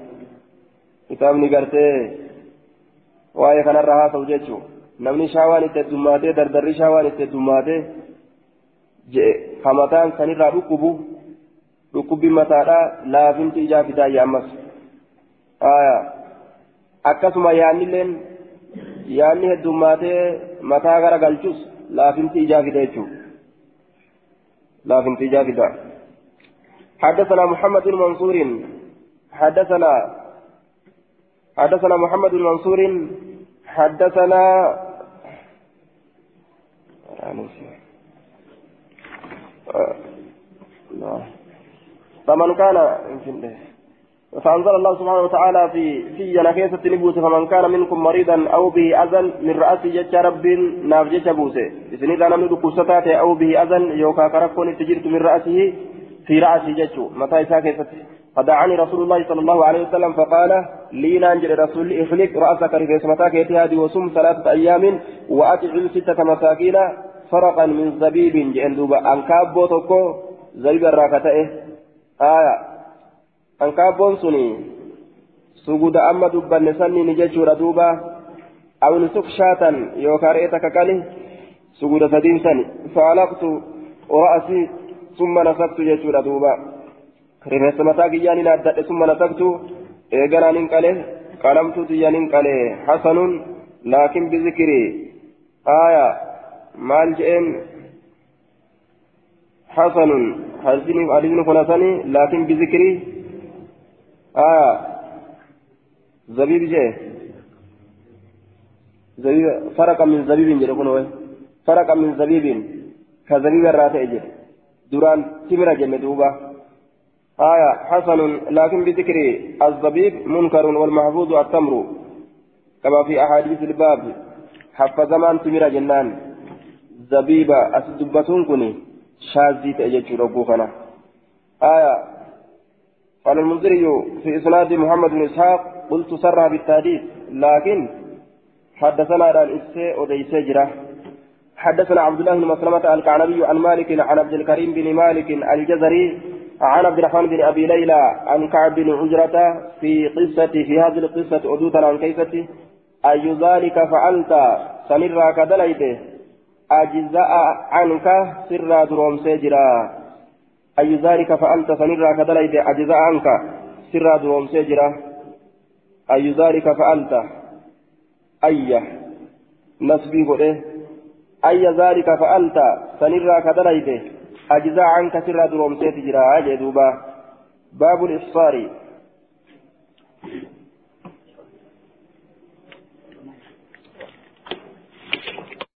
kitaabni gartee waa'ee kanarra haasa'u jechuun namni shaawaan itti heddummaatee dardarri shaawaan itti heddummaatee je'e hamataan sanirraa dhukkubu dhukkubbiin mataadhaa laafinti ijaa fidaayya ammas akkasuma yaannilleen yaanni heddummaatee mataa gara galchus laafinti ijaa fida jechuudha laafinti ijaa fida حدثنا محمد بن منصور. حدثنا حدثنا محمد بن حدثنا فمن كان فأنزل الله سبحانه وتعالى في في نكيسة نبوس فمن كان منكم مريضا أو به أذى من رأسه جج رب نافجة بوسه. إذن إذا لم يدك أو به أذى يوكا كركون تجرت من رأسه في رأسه جج متى ساكت فدعاني رسول الله صلى الله عليه وسلم فقال لي نانجل رسول اخلق رأسك رفيس متاك هذه وسم ثلاثة أيام وأطعم ستة مساكين فرقا من زبيب جندوبا أنكاب بوتوكو زبيب الراكتة آية. أنكاب بونسوني سجود أما دبا نسني نججور دوبا أو نسك شاتا يوكاريتك كالي سجود سدين سني فعلقت رأسي ثم نسبت ججور دوبا rifeensa mataa kiyyaan hin addadhe summa nasabtu eeganaan hin qale qalamtu tiyyaan hin qale hasanun laakin bizikiri aya maal je'een hasanun hadisni kun hasani laakin bizikiri aya zabiib jee فرق من زبيب جل فرق من زبيب. كزبيب الراتئ جل duraan timira jenne duuba آية حسن لكن بذكر الزبيب منكر والمحفوظ التمر. كما في أحاديث الباب حفظ زمان تمر جنان. زبيبة أسدبتون كني شاذي تأجج ربوكنا آية قال المنذري في إسناد محمد بن إسحاق قلت سرها بالتحديث لكن حدثنا على الإساء وديس جرة حدثنا عبد الله بن مسلمة الكعنبي عن مالك عن عبد الكريم بن مالك الجزري عن عبد الرحمن بن أبي ليلى عن كعب بن عجرة في قصة في هذه القصة أدوتا عن كيفتي أي ذلك فعلت سنرى كدليته أجزاء عنك سر دروم سجرا. أي ذلك فعلت سنرى كدليته أجزاء عنك. سر دروم سجرا أي ذلك فعلت أي. نسبي قده. أي ذلك فعلت سنرى كدليته أجزاء عنك سر دروم سجرا أجدوبا باب الإفطار